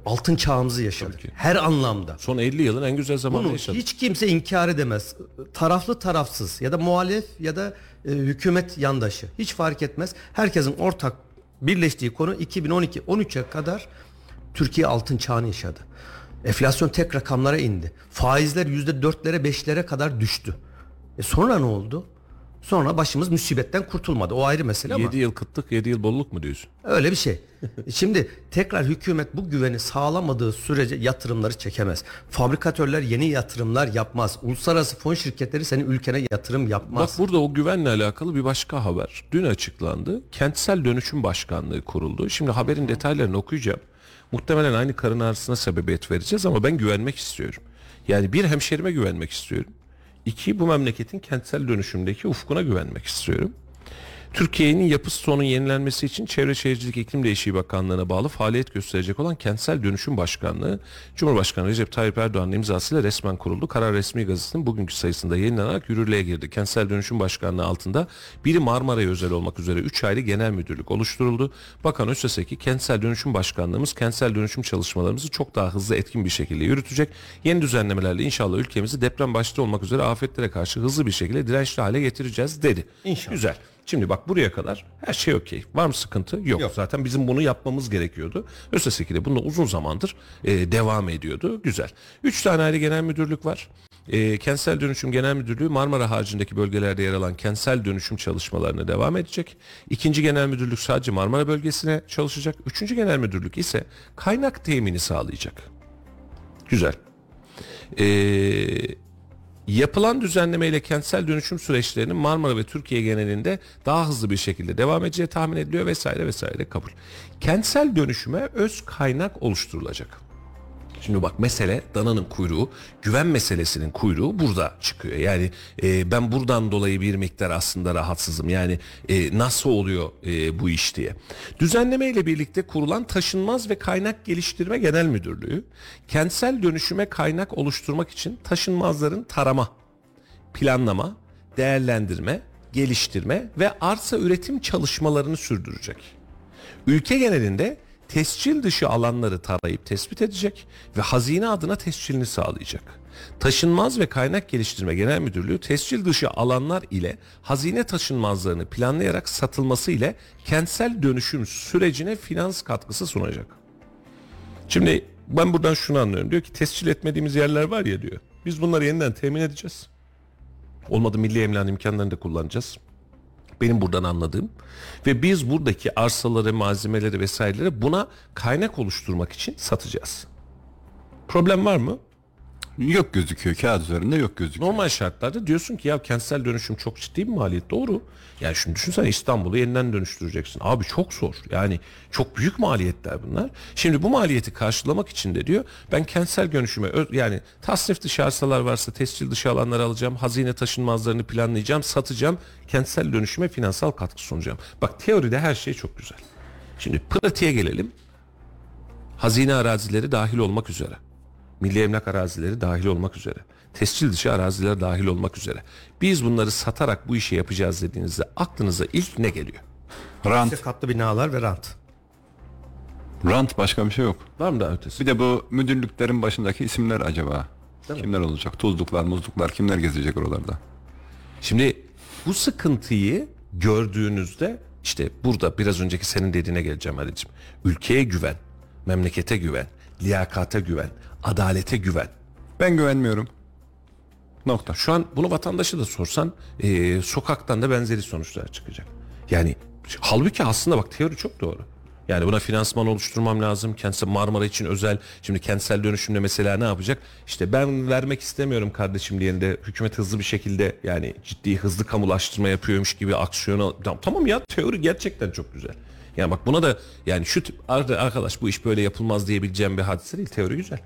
altın çağımızı yaşadık. Her anlamda. Son 50 yılın en güzel zamanı Bunu yaşadık. hiç kimse inkar edemez. Taraflı tarafsız ya da muhalif ya da e, hükümet yandaşı hiç fark etmez. Herkesin ortak birleştiği konu 2012-13'e kadar Türkiye altın çağını yaşadı. Enflasyon tek rakamlara indi. Faizler %4'lere 5'lere kadar düştü. E sonra ne oldu? Sonra başımız musibetten kurtulmadı. O ayrı mesele ama. 7 yıl kıtlık 7 yıl bolluk mu diyorsun? Öyle bir şey. Şimdi tekrar hükümet bu güveni sağlamadığı sürece yatırımları çekemez. Fabrikatörler yeni yatırımlar yapmaz. Uluslararası fon şirketleri senin ülkene yatırım yapmaz. Bak burada o güvenle alakalı bir başka haber. Dün açıklandı. Kentsel Dönüşüm Başkanlığı kuruldu. Şimdi haberin detaylarını okuyacağım. Muhtemelen aynı karın ağrısına sebebiyet vereceğiz ama ben güvenmek istiyorum. Yani bir hemşerime güvenmek istiyorum. İki bu memleketin kentsel dönüşümdeki ufkuna güvenmek istiyorum. Türkiye'nin yapı stoğunun yenilenmesi için Çevre Şehircilik İklim Değişikliği Bakanlığı'na bağlı faaliyet gösterecek olan Kentsel Dönüşüm Başkanlığı Cumhurbaşkanı Recep Tayyip Erdoğan'ın imzasıyla resmen kuruldu. Karar resmi gazetesinin bugünkü sayısında yayınlanarak yürürlüğe girdi. Kentsel Dönüşüm Başkanlığı altında biri Marmara'ya özel olmak üzere 3 ayrı genel müdürlük oluşturuldu. Bakan Öseseki Kentsel Dönüşüm Başkanlığımız kentsel dönüşüm çalışmalarımızı çok daha hızlı etkin bir şekilde yürütecek. Yeni düzenlemelerle inşallah ülkemizi deprem başta olmak üzere afetlere karşı hızlı bir şekilde dirençli hale getireceğiz dedi. İnşallah. Güzel. Şimdi bak buraya kadar her şey okey. Var mı sıkıntı? Yok. Yok. Zaten bizim bunu yapmamız gerekiyordu. Öseseki de bunda uzun zamandır e, devam ediyordu. Güzel. Üç tane ayrı genel müdürlük var. E, kentsel dönüşüm genel müdürlüğü Marmara haricindeki bölgelerde yer alan kentsel dönüşüm çalışmalarına devam edecek. İkinci genel müdürlük sadece Marmara bölgesine çalışacak. Üçüncü genel müdürlük ise kaynak temini sağlayacak. Güzel. Eee Yapılan düzenlemeyle kentsel dönüşüm süreçlerinin Marmara ve Türkiye genelinde daha hızlı bir şekilde devam edeceği tahmin ediliyor vesaire vesaire kabul. Kentsel dönüşüme öz kaynak oluşturulacak. Şimdi bak mesele dananın kuyruğu, güven meselesinin kuyruğu burada çıkıyor. Yani e, ben buradan dolayı bir miktar aslında rahatsızım. Yani e, nasıl oluyor e, bu iş diye. Düzenleme ile birlikte kurulan Taşınmaz ve Kaynak Geliştirme Genel Müdürlüğü, kentsel dönüşüme kaynak oluşturmak için taşınmazların tarama, planlama, değerlendirme, geliştirme ve arsa üretim çalışmalarını sürdürecek. Ülke genelinde tescil dışı alanları tarayıp tespit edecek ve hazine adına tescilini sağlayacak. Taşınmaz ve Kaynak Geliştirme Genel Müdürlüğü tescil dışı alanlar ile hazine taşınmazlarını planlayarak satılması ile kentsel dönüşüm sürecine finans katkısı sunacak. Şimdi ben buradan şunu anlıyorum. Diyor ki tescil etmediğimiz yerler var ya diyor. Biz bunları yeniden temin edeceğiz. Olmadı milli emlak imkanlarını da kullanacağız. Benim buradan anladığım. Ve biz buradaki arsaları, malzemeleri vesaireleri buna kaynak oluşturmak için satacağız. Problem var mı? Yok gözüküyor kağıt üzerinde yok gözüküyor. Normal şartlarda diyorsun ki ya kentsel dönüşüm çok ciddi bir maliyet doğru. Yani şunu düşünsene İstanbul'u yeniden dönüştüreceksin. Abi çok zor. Yani çok büyük maliyetler bunlar. Şimdi bu maliyeti karşılamak için de diyor ben kentsel dönüşüme yani tasnif dışı arsalar varsa tescil dışı alanları alacağım. Hazine taşınmazlarını planlayacağım, satacağım. Kentsel dönüşüme finansal katkı sunacağım. Bak teoride her şey çok güzel. Şimdi pratiğe gelelim. Hazine arazileri dahil olmak üzere. Milli emlak arazileri dahil olmak üzere. Tescil dışı araziler dahil olmak üzere. Biz bunları satarak bu işi yapacağız dediğinizde aklınıza ilk ne geliyor? Rant, İşte katlı binalar ve rant. rant başka bir şey yok. Var mı daha ötesi? Bir de bu müdürlüklerin başındaki isimler acaba? Değil mi? kimler olacak? Tuzluklar, muzluklar kimler gezecek oralarda? Şimdi bu sıkıntıyı gördüğünüzde işte burada biraz önceki senin dediğine geleceğim Halicim. Ülkeye güven, memlekete güven, liyakate güven, adalete güven. Ben güvenmiyorum. Nokta. Şu an bunu vatandaşı da sorsan e, sokaktan da benzeri sonuçlar çıkacak. Yani halbuki aslında bak teori çok doğru. Yani buna finansman oluşturmam lazım. Kentsel Marmara için özel. Şimdi kentsel dönüşümde mesela ne yapacak? İşte ben vermek istemiyorum kardeşim diyeninde hükümet hızlı bir şekilde yani ciddi hızlı kamulaştırma yapıyormuş gibi aksiyona tamam ya teori gerçekten çok güzel. Yani bak buna da yani şu tip arkadaş bu iş böyle yapılmaz diyebileceğim bir hadise değil. Teori güzel.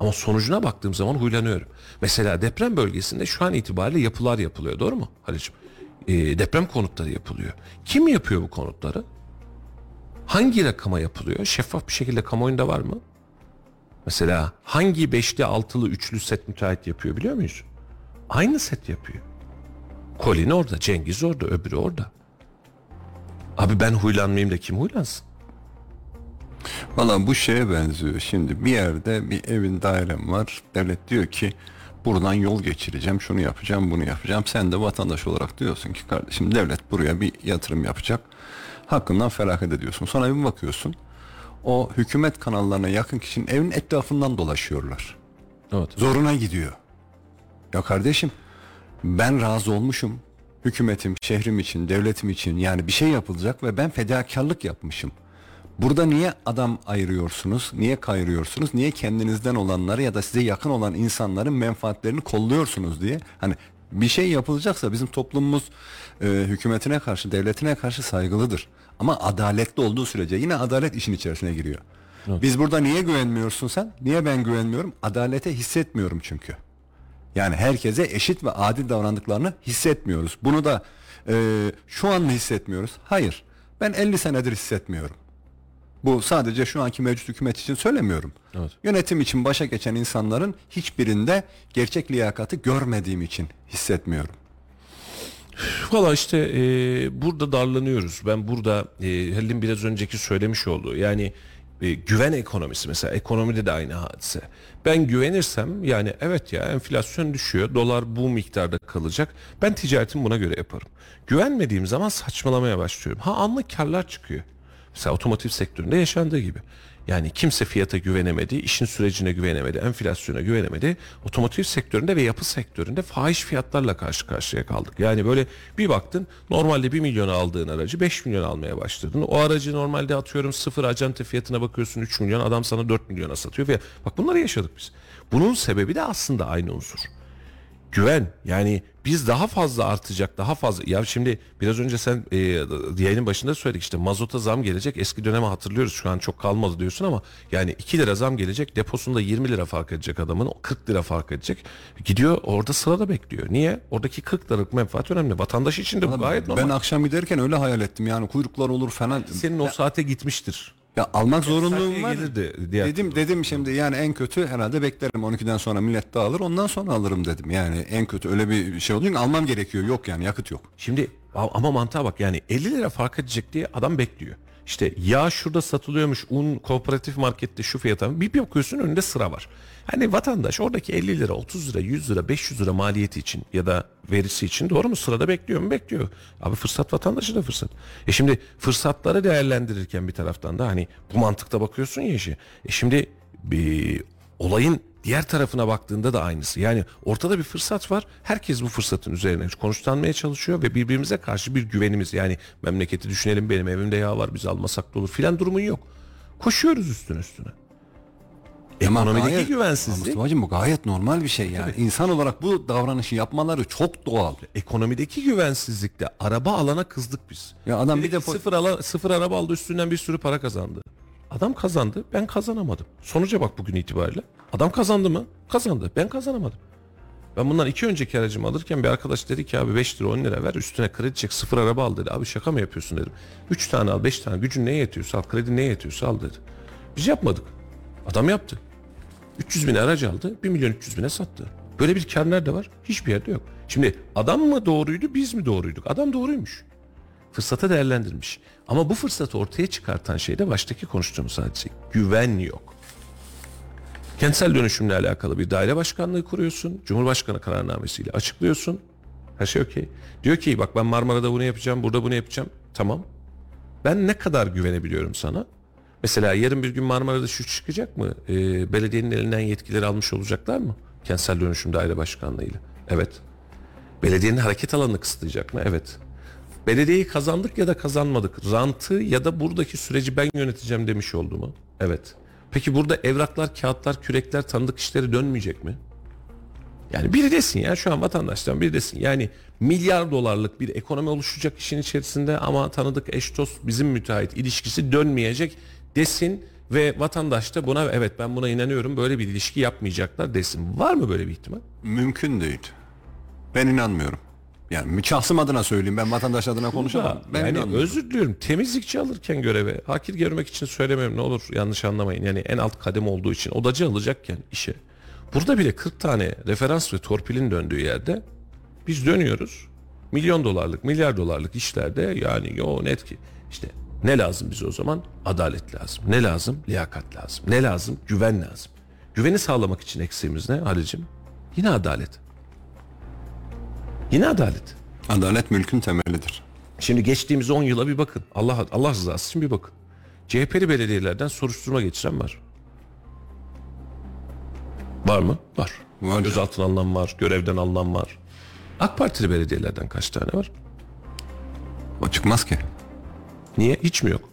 Ama sonucuna baktığım zaman huylanıyorum. Mesela deprem bölgesinde şu an itibariyle yapılar yapılıyor. Doğru mu Halicim? Ee, deprem konutları yapılıyor. Kim yapıyor bu konutları? Hangi rakama yapılıyor? Şeffaf bir şekilde kamuoyunda var mı? Mesela hangi beşli, altılı, üçlü set müteahhit yapıyor biliyor muyuz? Aynı set yapıyor. Colin orada, Cengiz orada, öbürü orada. Abi ben huylanmayayım da kim huylansın? Valla bu şeye benziyor. Şimdi bir yerde bir evin dairem var. Devlet diyor ki buradan yol geçireceğim, şunu yapacağım, bunu yapacağım. Sen de vatandaş olarak diyorsun ki kardeşim devlet buraya bir yatırım yapacak. Hakkından feragat ediyorsun. Sonra bir bakıyorsun. O hükümet kanallarına yakın kişinin evin etrafından dolaşıyorlar. Evet. Zoruna gidiyor. Ya kardeşim ben razı olmuşum. Hükümetim, şehrim için, devletim için yani bir şey yapılacak ve ben fedakarlık yapmışım. Burada niye adam ayırıyorsunuz? Niye kayırıyorsunuz? Niye kendinizden olanları ya da size yakın olan insanların menfaatlerini kolluyorsunuz diye? Hani bir şey yapılacaksa bizim toplumumuz e, hükümetine karşı, devletine karşı saygılıdır. Ama adaletli olduğu sürece yine adalet işin içerisine giriyor. Evet. Biz burada niye güvenmiyorsun sen? Niye ben güvenmiyorum? Adalete hissetmiyorum çünkü. Yani herkese eşit ve adil davrandıklarını hissetmiyoruz. Bunu da e, şu an mı hissetmiyoruz? Hayır. Ben 50 senedir hissetmiyorum. Bu sadece şu anki mevcut hükümet için söylemiyorum. Evet. Yönetim için başa geçen insanların hiçbirinde gerçek liyakati görmediğim için hissetmiyorum. Valla işte e, burada darlanıyoruz. Ben burada e, Halil'in biraz önceki söylemiş olduğu yani e, güven ekonomisi mesela ekonomide de aynı hadise. Ben güvenirsem yani evet ya enflasyon düşüyor dolar bu miktarda kalacak ben ticaretimi buna göre yaparım. Güvenmediğim zaman saçmalamaya başlıyorum. Ha anlık karlar çıkıyor. Mesela otomotiv sektöründe yaşandığı gibi. Yani kimse fiyata güvenemedi, işin sürecine güvenemedi, enflasyona güvenemedi. Otomotiv sektöründe ve yapı sektöründe fahiş fiyatlarla karşı karşıya kaldık. Yani böyle bir baktın normalde 1 milyon aldığın aracı 5 milyon almaya başladın. O aracı normalde atıyorum sıfır acente fiyatına bakıyorsun 3 milyon adam sana 4 milyona satıyor. Bak bunları yaşadık biz. Bunun sebebi de aslında aynı unsur güven. Yani biz daha fazla artacak daha fazla. Ya şimdi biraz önce sen e, yayının başında söyledik işte mazota zam gelecek. Eski dönemi hatırlıyoruz. Şu an çok kalmadı diyorsun ama yani 2 lira zam gelecek. Deposunda 20 lira fark edecek adamın. 40 lira fark edecek. Gidiyor orada sırada bekliyor. Niye? Oradaki 40 liralık menfaat önemli. Vatandaş için de bu gayet normal. ben akşam giderken öyle hayal ettim. Yani kuyruklar olur falan senin o saate gitmiştir ya almak zorunluluğum var. Diğer dedim dedim şimdi yani en kötü herhalde beklerim 12'den sonra millet dağılır ondan sonra alırım dedim. Yani en kötü öyle bir şey oluyor almam gerekiyor. Yok yani yakıt yok. Şimdi ama mantığa bak yani 50 lira fark edecek diye adam bekliyor. İşte yağ şurada satılıyormuş un kooperatif markette şu fiyata bir bakıyorsun önünde sıra var. Hani vatandaş oradaki 50 lira 30 lira 100 lira 500 lira maliyeti için ya da verisi için doğru mu sırada bekliyor mu bekliyor. Abi fırsat vatandaşı da fırsat. E şimdi fırsatları değerlendirirken bir taraftan da hani bu mantıkta bakıyorsun ya işi. E şimdi bir olayın diğer tarafına baktığında da aynısı. Yani ortada bir fırsat var. Herkes bu fırsatın üzerine konuşlanmaya çalışıyor ve birbirimize karşı bir güvenimiz yani memleketi düşünelim benim evimde yağ var biz almasak da olur filan durumun yok. Koşuyoruz üstüne üstüne. Ekonomideki gayet, güvensizlik. Mustafa'cığım bu gayet normal bir şey yani. Tabii. İnsan olarak bu davranışı yapmaları çok doğal. Ekonomideki güvensizlikte araba alana kızdık biz. Ya adam bir de sıfır, ala, sıfır araba aldı üstünden bir sürü para kazandı. Adam kazandı ben kazanamadım. Sonuca bak bugün itibariyle. Adam kazandı mı? Kazandı. Ben kazanamadım. Ben bundan iki önceki aracımı alırken bir arkadaş dedi ki abi 5 lira 10 lira ver üstüne kredi çek sıfır araba al dedi. Abi şaka mı yapıyorsun dedim. 3 tane al 5 tane gücün neye yetiyorsa al kredi neye yetiyorsa al dedi. Biz yapmadık. Adam yaptı. 300 bin aracı aldı 1 milyon 300 bine sattı. Böyle bir kar nerede var? Hiçbir yerde yok. Şimdi adam mı doğruydu biz mi doğruyduk? Adam doğruymuş. Fırsata değerlendirmiş. Ama bu fırsatı ortaya çıkartan şey de baştaki konuştuğumuz hadise. Güven yok. Kentsel dönüşümle alakalı bir daire başkanlığı kuruyorsun. Cumhurbaşkanı kararnamesiyle açıklıyorsun. Her şey okey. Diyor ki bak ben Marmara'da bunu yapacağım, burada bunu yapacağım. Tamam. Ben ne kadar güvenebiliyorum sana? Mesela yarın bir gün Marmara'da şu çıkacak mı? Ee, belediyenin elinden yetkileri almış olacaklar mı? Kentsel dönüşüm daire başkanlığıyla. Evet. Belediyenin hareket alanını kısıtlayacak mı? Evet. Belediyeyi kazandık ya da kazanmadık. Rantı ya da buradaki süreci ben yöneteceğim demiş oldu mu? Evet. Peki burada evraklar, kağıtlar, kürekler, tanıdık işleri dönmeyecek mi? Yani biri desin ya şu an vatandaştan biri desin. Yani milyar dolarlık bir ekonomi oluşacak işin içerisinde ama tanıdık eş dost bizim müteahhit ilişkisi dönmeyecek desin ve vatandaş da buna evet ben buna inanıyorum böyle bir ilişki yapmayacaklar desin. Var mı böyle bir ihtimal? Mümkün değil. Ben inanmıyorum. Yani şahsım adına söyleyeyim ben vatandaş adına konuşamam. Ben yani inanmıyorum. özür diliyorum temizlikçi alırken göreve hakir görmek için söylemiyorum ne olur yanlış anlamayın. Yani en alt kadem olduğu için odacı alacakken işe. Burada bile 40 tane referans ve torpilin döndüğü yerde biz dönüyoruz. Milyon dolarlık milyar dolarlık işlerde yani yo net ki işte ne lazım bize o zaman? Adalet lazım. Ne lazım? Liyakat lazım. Ne lazım? Güven lazım. Güveni sağlamak için eksiğimiz ne Halicim? Yine adalet. Yine adalet. Adalet mülkün temelidir. Şimdi geçtiğimiz 10 yıla bir bakın. Allah Allah rızası için bir bakın. CHP'li belediyelerden soruşturma geçiren var. Var mı? Var. Var. Gözaltına alınan var, görevden alınan var. AK Partili belediyelerden kaç tane var? O çıkmaz ki. Niye? Hiç mi yok?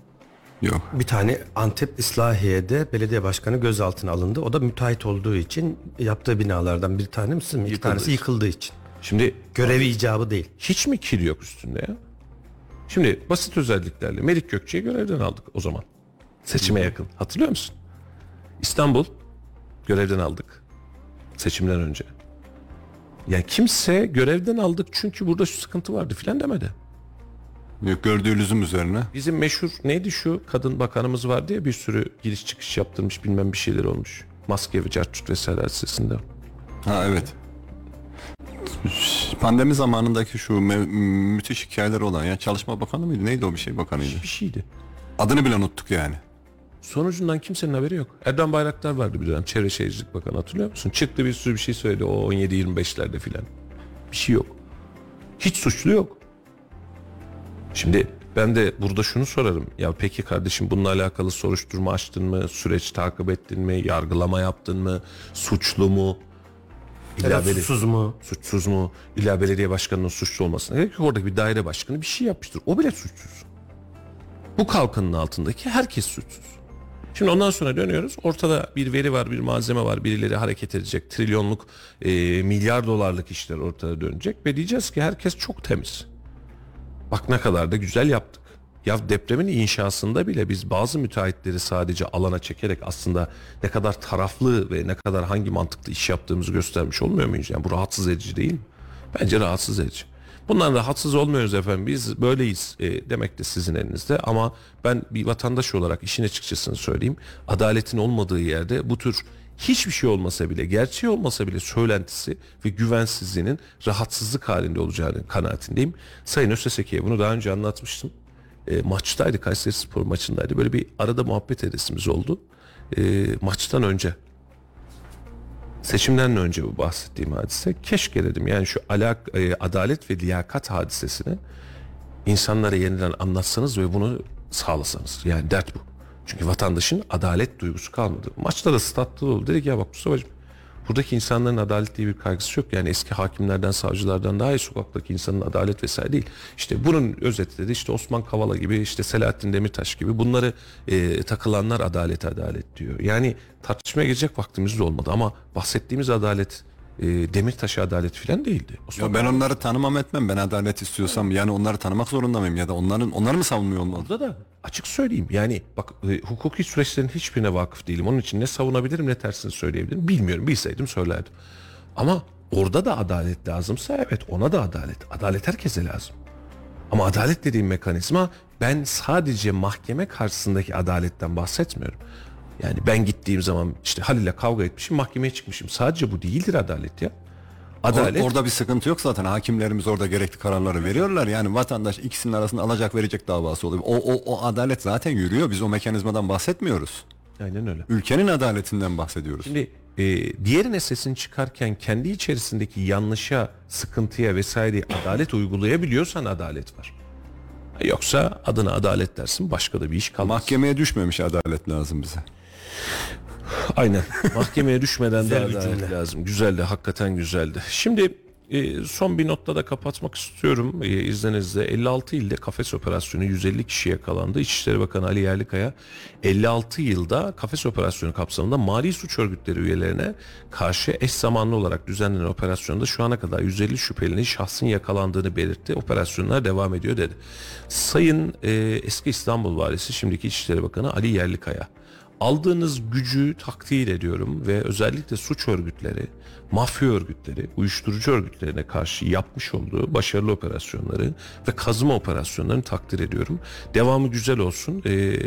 Yok. Bir tane Antep İslahiye'de belediye başkanı gözaltına alındı. O da müteahhit olduğu için yaptığı binalardan bir tane misin? İki Yıkıldığı tanesi için. yıkıldığı için. Şimdi Görevi icabı değil. hiç mi kil yok üstünde ya? Şimdi basit özelliklerle Melik Gökçe'yi görevden aldık o zaman. Seçime yakın. Hatırlıyor musun? İstanbul görevden aldık. Seçimden önce. Yani kimse görevden aldık çünkü burada şu sıkıntı vardı filan demedi. Yok gördüğü lüzum üzerine. Bizim meşhur neydi şu kadın bakanımız vardı ya bir sürü giriş çıkış yaptırmış bilmem bir şeyler olmuş. Maske ve cartçut vesaire hadisesinde. Ha evet. Pandemi zamanındaki şu me- müthiş hikayeler olan ya Çalışma Bakanı mıydı? Neydi o bir şey bakanıydı? Bir şeydi. Adını bile unuttuk yani. Sonucundan kimsenin haberi yok. Erdoğan Bayraktar vardı bir dönem Çevre Şehircilik Bakanı hatırlıyor musun? Çıktı bir sürü bir şey söyledi o 17-25'lerde filan. Bir şey yok. Hiç suçlu yok. Şimdi ben de burada şunu sorarım. Ya peki kardeşim bununla alakalı soruşturma açtın mı? Süreç takip ettin mi? Yargılama yaptın mı? Suçlu mu? Da beli- suçsuz mu? suçsuz mu? İlla belediye başkanının suçlu olmasına gerek yok. Oradaki bir daire başkanı bir şey yapmıştır. O bile suçsuz. Bu kalkanın altındaki herkes suçsuz. Şimdi ondan sonra dönüyoruz. Ortada bir veri var, bir malzeme var. Birileri hareket edecek. Trilyonluk, e, milyar dolarlık işler ortada dönecek. Ve diyeceğiz ki herkes çok temiz. Bak ne kadar da güzel yaptık. Ya depremin inşasında bile biz bazı müteahhitleri sadece alana çekerek aslında ne kadar taraflı ve ne kadar hangi mantıklı iş yaptığımızı göstermiş olmuyor muyuz? Yani bu rahatsız edici değil mi? Bence rahatsız edici. Bundan rahatsız olmuyoruz efendim. Biz böyleyiz e, demek de sizin elinizde. Ama ben bir vatandaş olarak işin açıkçasını söyleyeyim. Adaletin olmadığı yerde bu tür hiçbir şey olmasa bile, gerçeği olmasa bile söylentisi ve güvensizliğinin rahatsızlık halinde olacağını kanaatindeyim. Sayın Öseseki'ye bunu daha önce anlatmıştım. E, maçtaydı, Kayseri Spor maçındaydı. Böyle bir arada muhabbet edesimiz oldu. E, maçtan önce seçimden önce bu bahsettiğim hadise keşke dedim yani şu alak, e, adalet ve liyakat hadisesini insanlara yeniden anlatsanız ve bunu sağlasanız yani dert bu. Çünkü vatandaşın adalet duygusu kalmadı. Maçta da statta oldu. Dedik ya bak Mustafa'cığım buradaki insanların adalet diye bir kaygısı yok. Yani eski hakimlerden, savcılardan daha iyi sokaktaki insanın adalet vesaire değil. İşte bunun özeti dedi işte Osman Kavala gibi işte Selahattin Demirtaş gibi bunları e, takılanlar adalet adalet diyor. Yani tartışmaya girecek vaktimiz de olmadı ama bahsettiğimiz adalet e, Demirtaş adalet falan değildi. Osman Ya ben onları tanımam etmem. Ben adalet istiyorsam yani onları tanımak zorunda mıyım ya da onların onları mı savunmuyor olmalı? Burada da açık söyleyeyim yani bak e, hukuki süreçlerin hiçbirine vakıf değilim. Onun için ne savunabilirim ne tersini söyleyebilirim bilmiyorum. Bilseydim söylerdim. Ama orada da adalet lazımsa evet ona da adalet. Adalet herkese lazım. Ama adalet dediğim mekanizma ben sadece mahkeme karşısındaki adaletten bahsetmiyorum. Yani ben gittiğim zaman işte Halil'le kavga etmişim mahkemeye çıkmışım. Sadece bu değildir adalet ya. Or- Adalet orada bir sıkıntı yok zaten. Hakimlerimiz orada gerekli kararları veriyorlar. Yani vatandaş ikisinin arasında alacak verecek davası oluyor. O, o, o adalet zaten yürüyor. Biz o mekanizmadan bahsetmiyoruz. aynen öyle. Ülkenin adaletinden bahsediyoruz. Şimdi e, diğerine sesini çıkarken kendi içerisindeki yanlışa, sıkıntıya vesaire adalet uygulayabiliyorsan adalet var. Yoksa adına adalet dersin başka da bir iş kalmaz. Mahkemeye düşmemiş adalet lazım bize. Aynen. Mahkemeye düşmeden adalet cümle. lazım. Güzeldi, hakikaten güzeldi. Şimdi E, son bir notta da kapatmak istiyorum e, izninizle. 56 ilde kafes operasyonu 150 kişi yakalandı. İçişleri Bakanı Ali Yerlikaya 56 yılda kafes operasyonu kapsamında mali suç örgütleri üyelerine karşı eş zamanlı olarak düzenlenen operasyonda şu ana kadar 150 şüphelinin şahsın yakalandığını belirtti. Operasyonlar devam ediyor dedi. Sayın e, eski İstanbul Valisi şimdiki İçişleri Bakanı Ali Yerlikaya aldığınız gücü takdir ediyorum ve özellikle suç örgütleri, mafya örgütleri, uyuşturucu örgütlerine karşı yapmış olduğu başarılı operasyonları ve kazıma operasyonlarını takdir ediyorum. Devamı güzel olsun. Ee,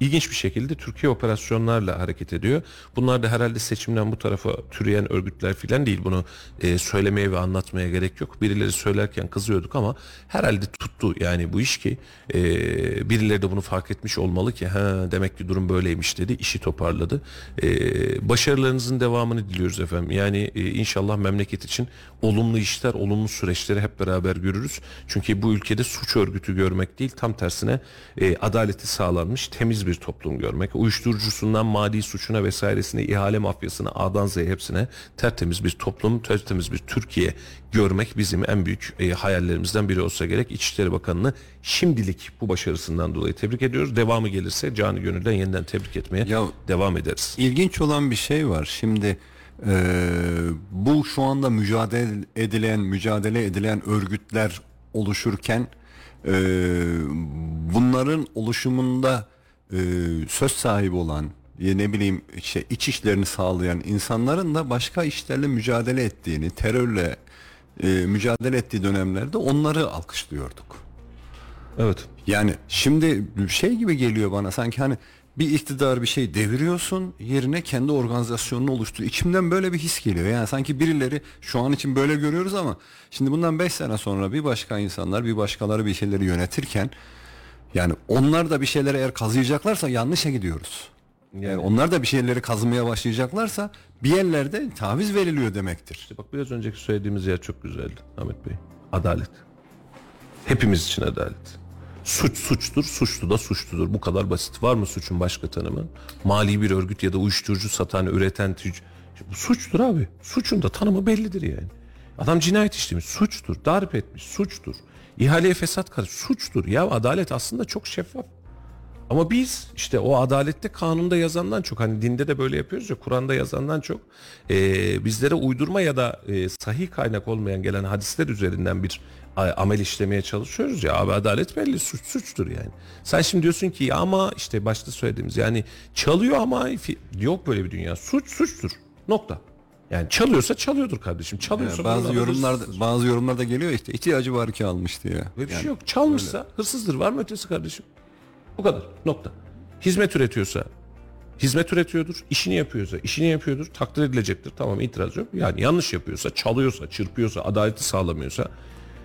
ilginç bir şekilde Türkiye operasyonlarla hareket ediyor. Bunlar da herhalde seçimden bu tarafa türeyen örgütler filan değil. Bunu e, söylemeye ve anlatmaya gerek yok. Birileri söylerken kızıyorduk ama herhalde tuttu yani bu iş ki e, birileri de bunu fark etmiş olmalı ki ha demek ki durum böyleymiş dedi. işi toparladı. E, başarılarınızın devamını diliyoruz efendim. Yani e, inşallah memleket için olumlu işler, olumlu süreçleri hep beraber görürüz. Çünkü bu ülkede suç örgütü görmek değil tam tersine e, adaleti sağlanmış temiz bir toplum görmek. Uyuşturucusundan mali suçuna vesairesine, ihale mafyasına, A'dan Z'ye hepsine tertemiz bir toplum, tertemiz bir Türkiye görmek bizim en büyük e, hayallerimizden biri olsa gerek. İçişleri Bakanı'nı şimdilik bu başarısından dolayı tebrik ediyoruz. Devamı gelirse canı gönülden yeniden tebrik etmeye Ya- devam ederiz. İlginç olan bir şey var. Şimdi e, bu şu anda mücadele edilen, mücadele edilen örgütler oluşurken e, bunların oluşumunda e, söz sahibi olan ya ne bileyim işte iç işlerini sağlayan insanların da başka işlerle mücadele ettiğini, terörle e, mücadele ettiği dönemlerde onları alkışlıyorduk. Evet. Yani şimdi şey gibi geliyor bana sanki hani bir iktidar bir şey deviriyorsun yerine kendi organizasyonunu oluştur. İçimden böyle bir his geliyor. Yani sanki birileri şu an için böyle görüyoruz ama şimdi bundan 5 sene sonra bir başka insanlar bir başkaları bir şeyleri yönetirken yani onlar da bir şeyleri eğer kazıyacaklarsa yanlışa gidiyoruz. Yani onlar da bir şeyleri kazımaya başlayacaklarsa bir yerlerde taviz veriliyor demektir. İşte bak biraz önceki söylediğimiz yer çok güzeldi Ahmet Bey. Adalet. Hepimiz için adalet. Suç suçtur, suçlu da suçludur. Bu kadar basit. Var mı suçun başka tanımı? Mali bir örgüt ya da uyuşturucu satan, üreten, tüc... Bu suçtur abi. Suçun da tanımı bellidir yani. Adam cinayet işlemiş, suçtur. Darp etmiş, suçtur. İhaleye fesat karış, suçtur. Ya adalet aslında çok şeffaf. Ama biz işte o adalette kanunda yazandan çok hani dinde de böyle yapıyoruz ya Kur'an'da yazandan çok e, bizlere uydurma ya da e, sahih kaynak olmayan gelen hadisler üzerinden bir amel işlemeye çalışıyoruz ya abi adalet belli suç suçtur yani. Sen şimdi diyorsun ki ya ama işte başta söylediğimiz yani çalıyor ama yok böyle bir dünya suç suçtur nokta. Yani çalıyorsa çalıyordur kardeşim çalıyorsa Yani bazı yorumlarda hırsızdır. bazı yorumlarda geliyor işte ihtiyacı var ki almış diye. Böyle bir Yani şey yok. Çalmışsa hırsızdır. Var mı ötesi kardeşim? Bu kadar. Nokta. Hizmet üretiyorsa hizmet üretiyordur. İşini yapıyorsa işini yapıyordur. Takdir edilecektir. Tamam itiraz yok. Yani yanlış yapıyorsa, çalıyorsa, çırpıyorsa, adaleti sağlamıyorsa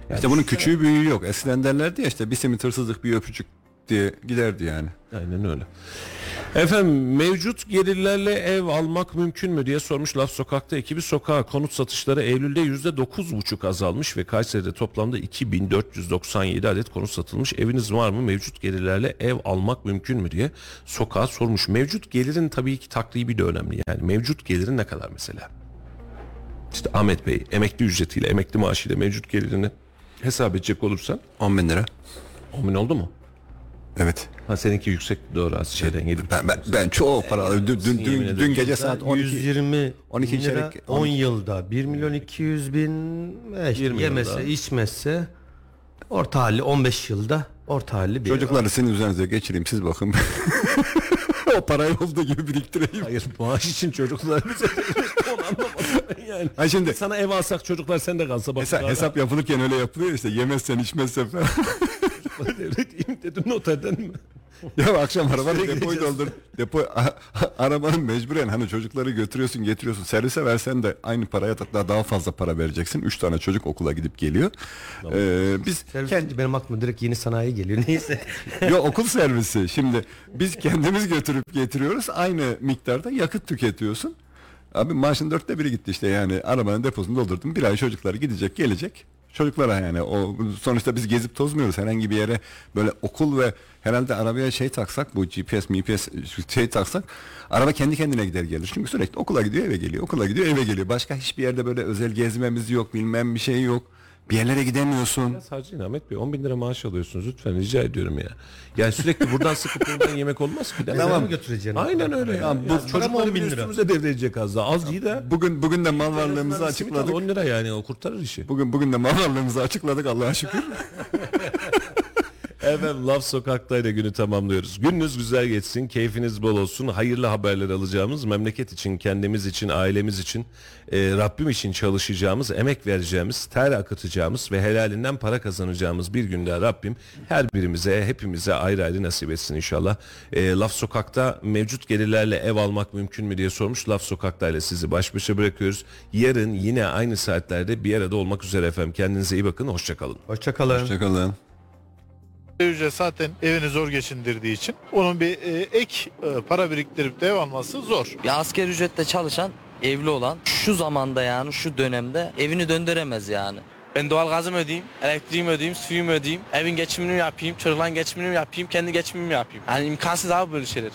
yani İşte bunun küçüğü büyüğü yok. Eskiden derlerdi ya işte bir simit hırsızlık bir öpücük diye giderdi yani. Aynen öyle. Efendim mevcut gelirlerle ev almak mümkün mü diye sormuş Laf Sokak'ta ekibi sokağa konut satışları Eylül'de yüzde dokuz buçuk azalmış ve Kayseri'de toplamda 2497 adet konut satılmış. Eviniz var mı? Mevcut gelirlerle ev almak mümkün mü diye sokağa sormuş. Mevcut gelirin tabii ki takribi de önemli. Yani mevcut gelirin ne kadar mesela? İşte Ahmet Bey emekli ücretiyle, emekli maaşıyla mevcut gelirini hesap edecek olursan 10 bin lira. 10 bin oldu mu? Evet. Ha seninki yüksek doğru az şeyden gelip Ben, ben, ben çok para dün, dün, dün, ederim. dün gece saat 12 120 12 bin lira çeyrek- 10 12 yılda 1 milyon 200 bin e 20 yemese yılda. içmezse orta hali 15 yılda orta hali bir çocukları sizin üzerinize geçireyim siz bakın. o parayı olduğu gibi biriktireyim. Hayır maaş için çocuklar bize onu anlamadım ben yani. Ha şimdi Sana ev alsak çocuklar sende kalsa bak. hesap, hesap yapılırken öyle yapılıyor işte yemezsen içmezsen falan. Devredeyim dedim noterden mi? ya akşam arabanı depoyu doldur. Depo a- a- arabanın mecburen hani çocukları götürüyorsun getiriyorsun. Servise versen de aynı paraya hatta daha fazla para vereceksin. Üç tane çocuk okula gidip geliyor. Ee, biz Servis kend- deyince benim aklıma direkt yeni sanayi geliyor. Neyse. Yo okul servisi. Şimdi biz kendimiz götürüp getiriyoruz. Aynı miktarda yakıt tüketiyorsun. Abi maaşın dörtte biri gitti işte yani arabanın deposunu doldurdum. Bir ay çocuklar gidecek gelecek. Çocuklara yani o sonuçta biz gezip tozmuyoruz herhangi bir yere böyle okul ve herhalde arabaya şey taksak bu GPS, MPS şey taksak araba kendi kendine gider gelir. Çünkü sürekli okula gidiyor eve geliyor, okula gidiyor eve geliyor. Başka hiçbir yerde böyle özel gezmemiz yok, bilmem bir şey yok. Bir yerlere gidemiyorsun. Sadece Ahmet Bey 10 bin lira maaş alıyorsunuz lütfen rica ediyorum ya. Yani sürekli buradan sıkıp buradan yemek olmaz ki. Tamam. mı götüreceksin? Aynen öyle ya. Bu bu çocukları 10 bin lira? üstümüze devredecek az daha. Az değil de. Bugün bugün de mal varlığımızı açıkladık. 10 lira yani o kurtarır işi. Bugün bugün de mal varlığımızı açıkladık Allah'a şükür. Efendim Laf Sokak'tayla günü tamamlıyoruz. Gününüz güzel geçsin, keyfiniz bol olsun. Hayırlı haberler alacağımız, memleket için, kendimiz için, ailemiz için, e, Rabbim için çalışacağımız, emek vereceğimiz, ter akıtacağımız ve helalinden para kazanacağımız bir günde Rabbim her birimize, hepimize ayrı ayrı nasip etsin inşallah. E, Laf Sokak'ta mevcut gelirlerle ev almak mümkün mü diye sormuş. Laf Sokak'tayla sizi baş başa bırakıyoruz. Yarın yine aynı saatlerde bir arada olmak üzere efendim. Kendinize iyi bakın, hoşçakalın. Hoşçakalın. Hoşçakalın. Ücret zaten evini zor geçindirdiği için onun bir e, ek e, para biriktirip de ev alması zor. Ya asgari ücretle çalışan evli olan şu zamanda yani şu dönemde evini döndüremez yani. Ben doğal gazımı ödeyeyim, elektriğimi ödeyeyim, suyumu ödeyeyim, evin geçimini yapayım, çocukların geçimini yapayım, kendi geçimimi yapayım. Yani imkansız abi böyle şeyler.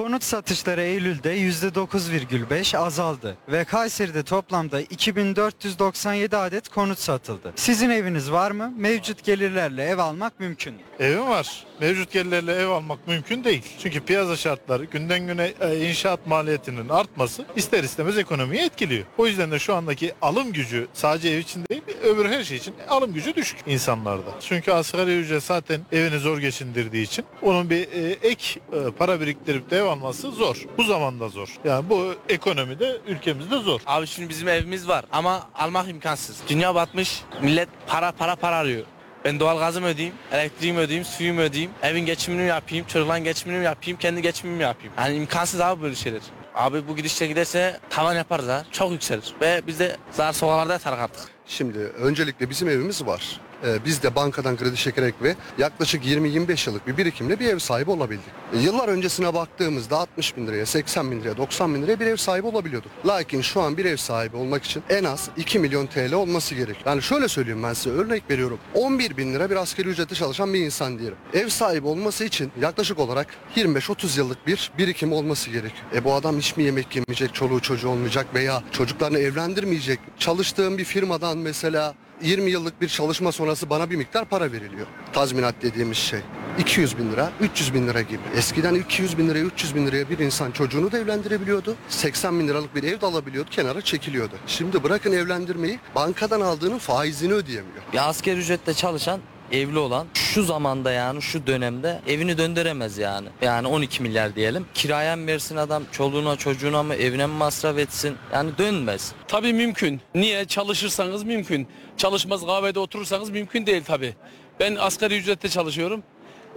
Konut satışları Eylül'de %9,5 azaldı ve Kayseri'de toplamda 2497 adet konut satıldı. Sizin eviniz var mı? Mevcut gelirlerle ev almak mümkün. mü? Evim var. Mevcut gelirlerle ev almak mümkün değil. Çünkü piyasa şartları günden güne e, inşaat maliyetinin artması ister istemez ekonomiyi etkiliyor. O yüzden de şu andaki alım gücü sadece ev için değil öbür her şey için alım gücü düşük insanlarda. Çünkü asgari ücret zaten evini zor geçindirdiği için onun bir e, ek e, para biriktirip de ev alması zor. Bu zamanda zor. Yani bu ekonomide ülkemizde zor. Abi şimdi bizim evimiz var ama almak imkansız. Dünya batmış, millet para para para arıyor. Ben doğal gazımı ödeyeyim, elektriğimi ödeyeyim, suyumu ödeyeyim, evin geçimini yapayım, çocukların geçimini yapayım, kendi geçimimi yapayım. Yani imkansız abi böyle şeyler. Abi bu gidişle giderse tavan yaparız ha. Çok yükselir. Ve biz de zar sokaklarda yatarız artık. Şimdi öncelikle bizim evimiz var. Ee, biz de bankadan kredi çekerek ve yaklaşık 20-25 yıllık bir birikimle bir ev sahibi olabildik. E, yıllar öncesine baktığımızda 60 bin liraya, 80 bin liraya, 90 bin liraya bir ev sahibi olabiliyorduk. Lakin şu an bir ev sahibi olmak için en az 2 milyon TL olması gerek. Yani şöyle söyleyeyim ben size örnek veriyorum. 11 bin lira bir asgari ücretle çalışan bir insan diyelim. Ev sahibi olması için yaklaşık olarak 25-30 yıllık bir birikim olması gerekiyor. E bu adam hiç mi yemek yemeyecek, çoluğu çocuğu olmayacak veya çocuklarını evlendirmeyecek. Çalıştığım bir firmadan mesela 20 yıllık bir çalışma sonrası bana bir miktar para veriliyor. Tazminat dediğimiz şey. 200 bin lira, 300 bin lira gibi. Eskiden 200 bin liraya, 300 bin liraya bir insan çocuğunu da evlendirebiliyordu. 80 bin liralık bir ev de alabiliyordu, kenara çekiliyordu. Şimdi bırakın evlendirmeyi, bankadan aldığının faizini ödeyemiyor. Ya asgari ücretle çalışan evli olan şu zamanda yani şu dönemde evini döndüremez yani. Yani 12 milyar diyelim. Kiraya mı versin adam çoluğuna çocuğuna mı evine mi masraf etsin? Yani dönmez. Tabii mümkün. Niye? Çalışırsanız mümkün. Çalışmaz kahvede oturursanız mümkün değil tabii. Ben asgari ücretle çalışıyorum.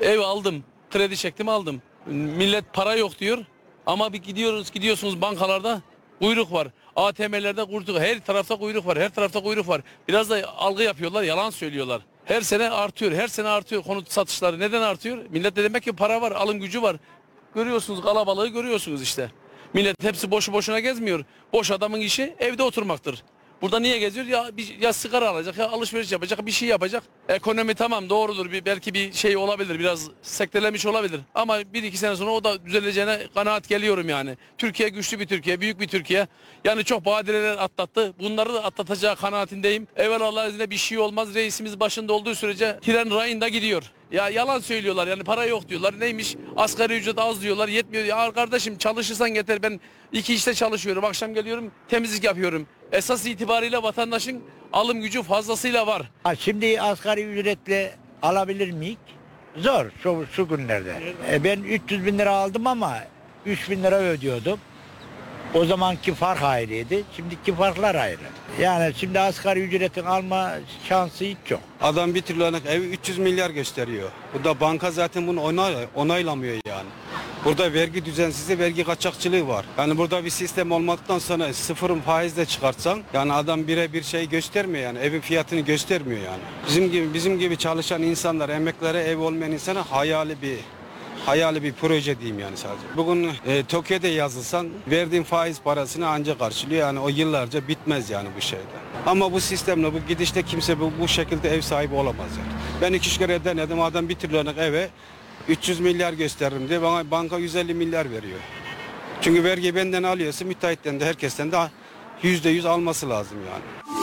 Ev aldım. Kredi çektim aldım. Millet para yok diyor. Ama bir gidiyoruz gidiyorsunuz bankalarda kuyruk var. ATM'lerde kuyruk her tarafta kuyruk var. Her tarafta kuyruk var. Biraz da algı yapıyorlar, yalan söylüyorlar. Her sene artıyor, her sene artıyor konut satışları. Neden artıyor? Millette demek ki para var, alım gücü var. Görüyorsunuz kalabalığı görüyorsunuz işte. Millet hepsi boşu boşuna gezmiyor. Boş adamın işi evde oturmaktır. Burada niye geziyor? Ya bir, ya sigara alacak, ya alışveriş yapacak, bir şey yapacak. Ekonomi tamam doğrudur. Bir, belki bir şey olabilir, biraz sektelemiş olabilir. Ama bir iki sene sonra o da düzeleceğine kanaat geliyorum yani. Türkiye güçlü bir Türkiye, büyük bir Türkiye. Yani çok badireler atlattı. Bunları da atlatacağı kanaatindeyim. Evvel Allah izniyle bir şey olmaz. Reisimiz başında olduğu sürece tren rayında gidiyor. Ya yalan söylüyorlar yani para yok diyorlar. Neymiş asgari ücret az diyorlar yetmiyor. Ya kardeşim çalışırsan yeter ben iki işte çalışıyorum. Akşam geliyorum temizlik yapıyorum. Esas itibariyle vatandaşın alım gücü fazlasıyla var. Ha, şimdi asgari ücretle alabilir miyik? Zor şu, şu günlerde. E, ben 300 bin lira aldım ama 3 bin lira ödüyordum. O zamanki fark ayrıydı. Şimdiki farklar ayrı. Yani şimdi asgari ücretin alma şansı hiç yok. Adam bir trilyonek evi 300 milyar gösteriyor. Bu da banka zaten bunu onay, onaylamıyor yani. Burada vergi düzensizliği, vergi kaçakçılığı var. Yani burada bir sistem olmaktan sonra sıfırın faizle çıkartsan yani adam birebir şey göstermiyor yani evin fiyatını göstermiyor yani. Bizim gibi bizim gibi çalışan insanlar, emeklere ev olmayan insana hayali bir hayali bir proje diyeyim yani sadece. Bugün e, Tokyo'da yazılsan verdiğin faiz parasını ancak karşılıyor. Yani o yıllarca bitmez yani bu şeyde. Ama bu sistemle bu gidişte kimse bu, bu şekilde ev sahibi olamaz yani. Ben iki üç kere denedim adam bir trilyonluk eve 300 milyar gösteririm diye bana banka 150 milyar veriyor. Çünkü vergi benden alıyorsa müteahhitten de herkesten de yüzde yüz alması lazım yani.